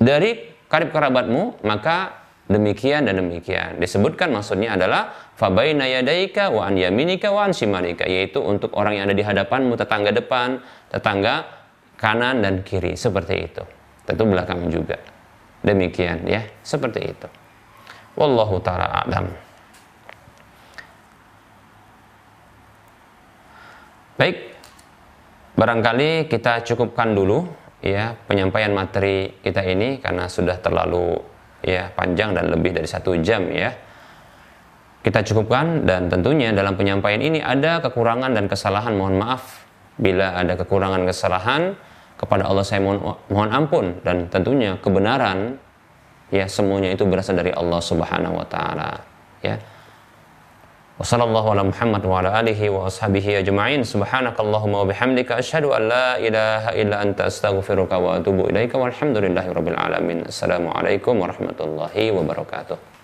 dari karib kerabatmu, maka demikian dan demikian. Disebutkan maksudnya adalah fabaina yadaika wa an yaminika wa an shimalika yaitu untuk orang yang ada di hadapanmu, tetangga depan, tetangga kanan dan kiri seperti itu. Tentu belakang juga. Demikian ya, seperti itu. Wallahu taala a'lam. Baik, barangkali kita cukupkan dulu ya penyampaian materi kita ini karena sudah terlalu ya panjang dan lebih dari satu jam ya. Kita cukupkan dan tentunya dalam penyampaian ini ada kekurangan dan kesalahan. Mohon maaf bila ada kekurangan kesalahan. Kepada Allah saya mohon, mohon ampun dan tentunya kebenaran ya semuanya itu berasal dari Allah Subhanahu wa taala ya Wassallallahu ala Muhammad wa ala alihi wa ashabihi ajma'in. Subhanakallahumma wa bihamdika asyhadu an la ilaha illa anta astaghfiruka wa atubu ilaika walhamdulillahi rabbil alamin. Assalamualaikum warahmatullahi wabarakatuh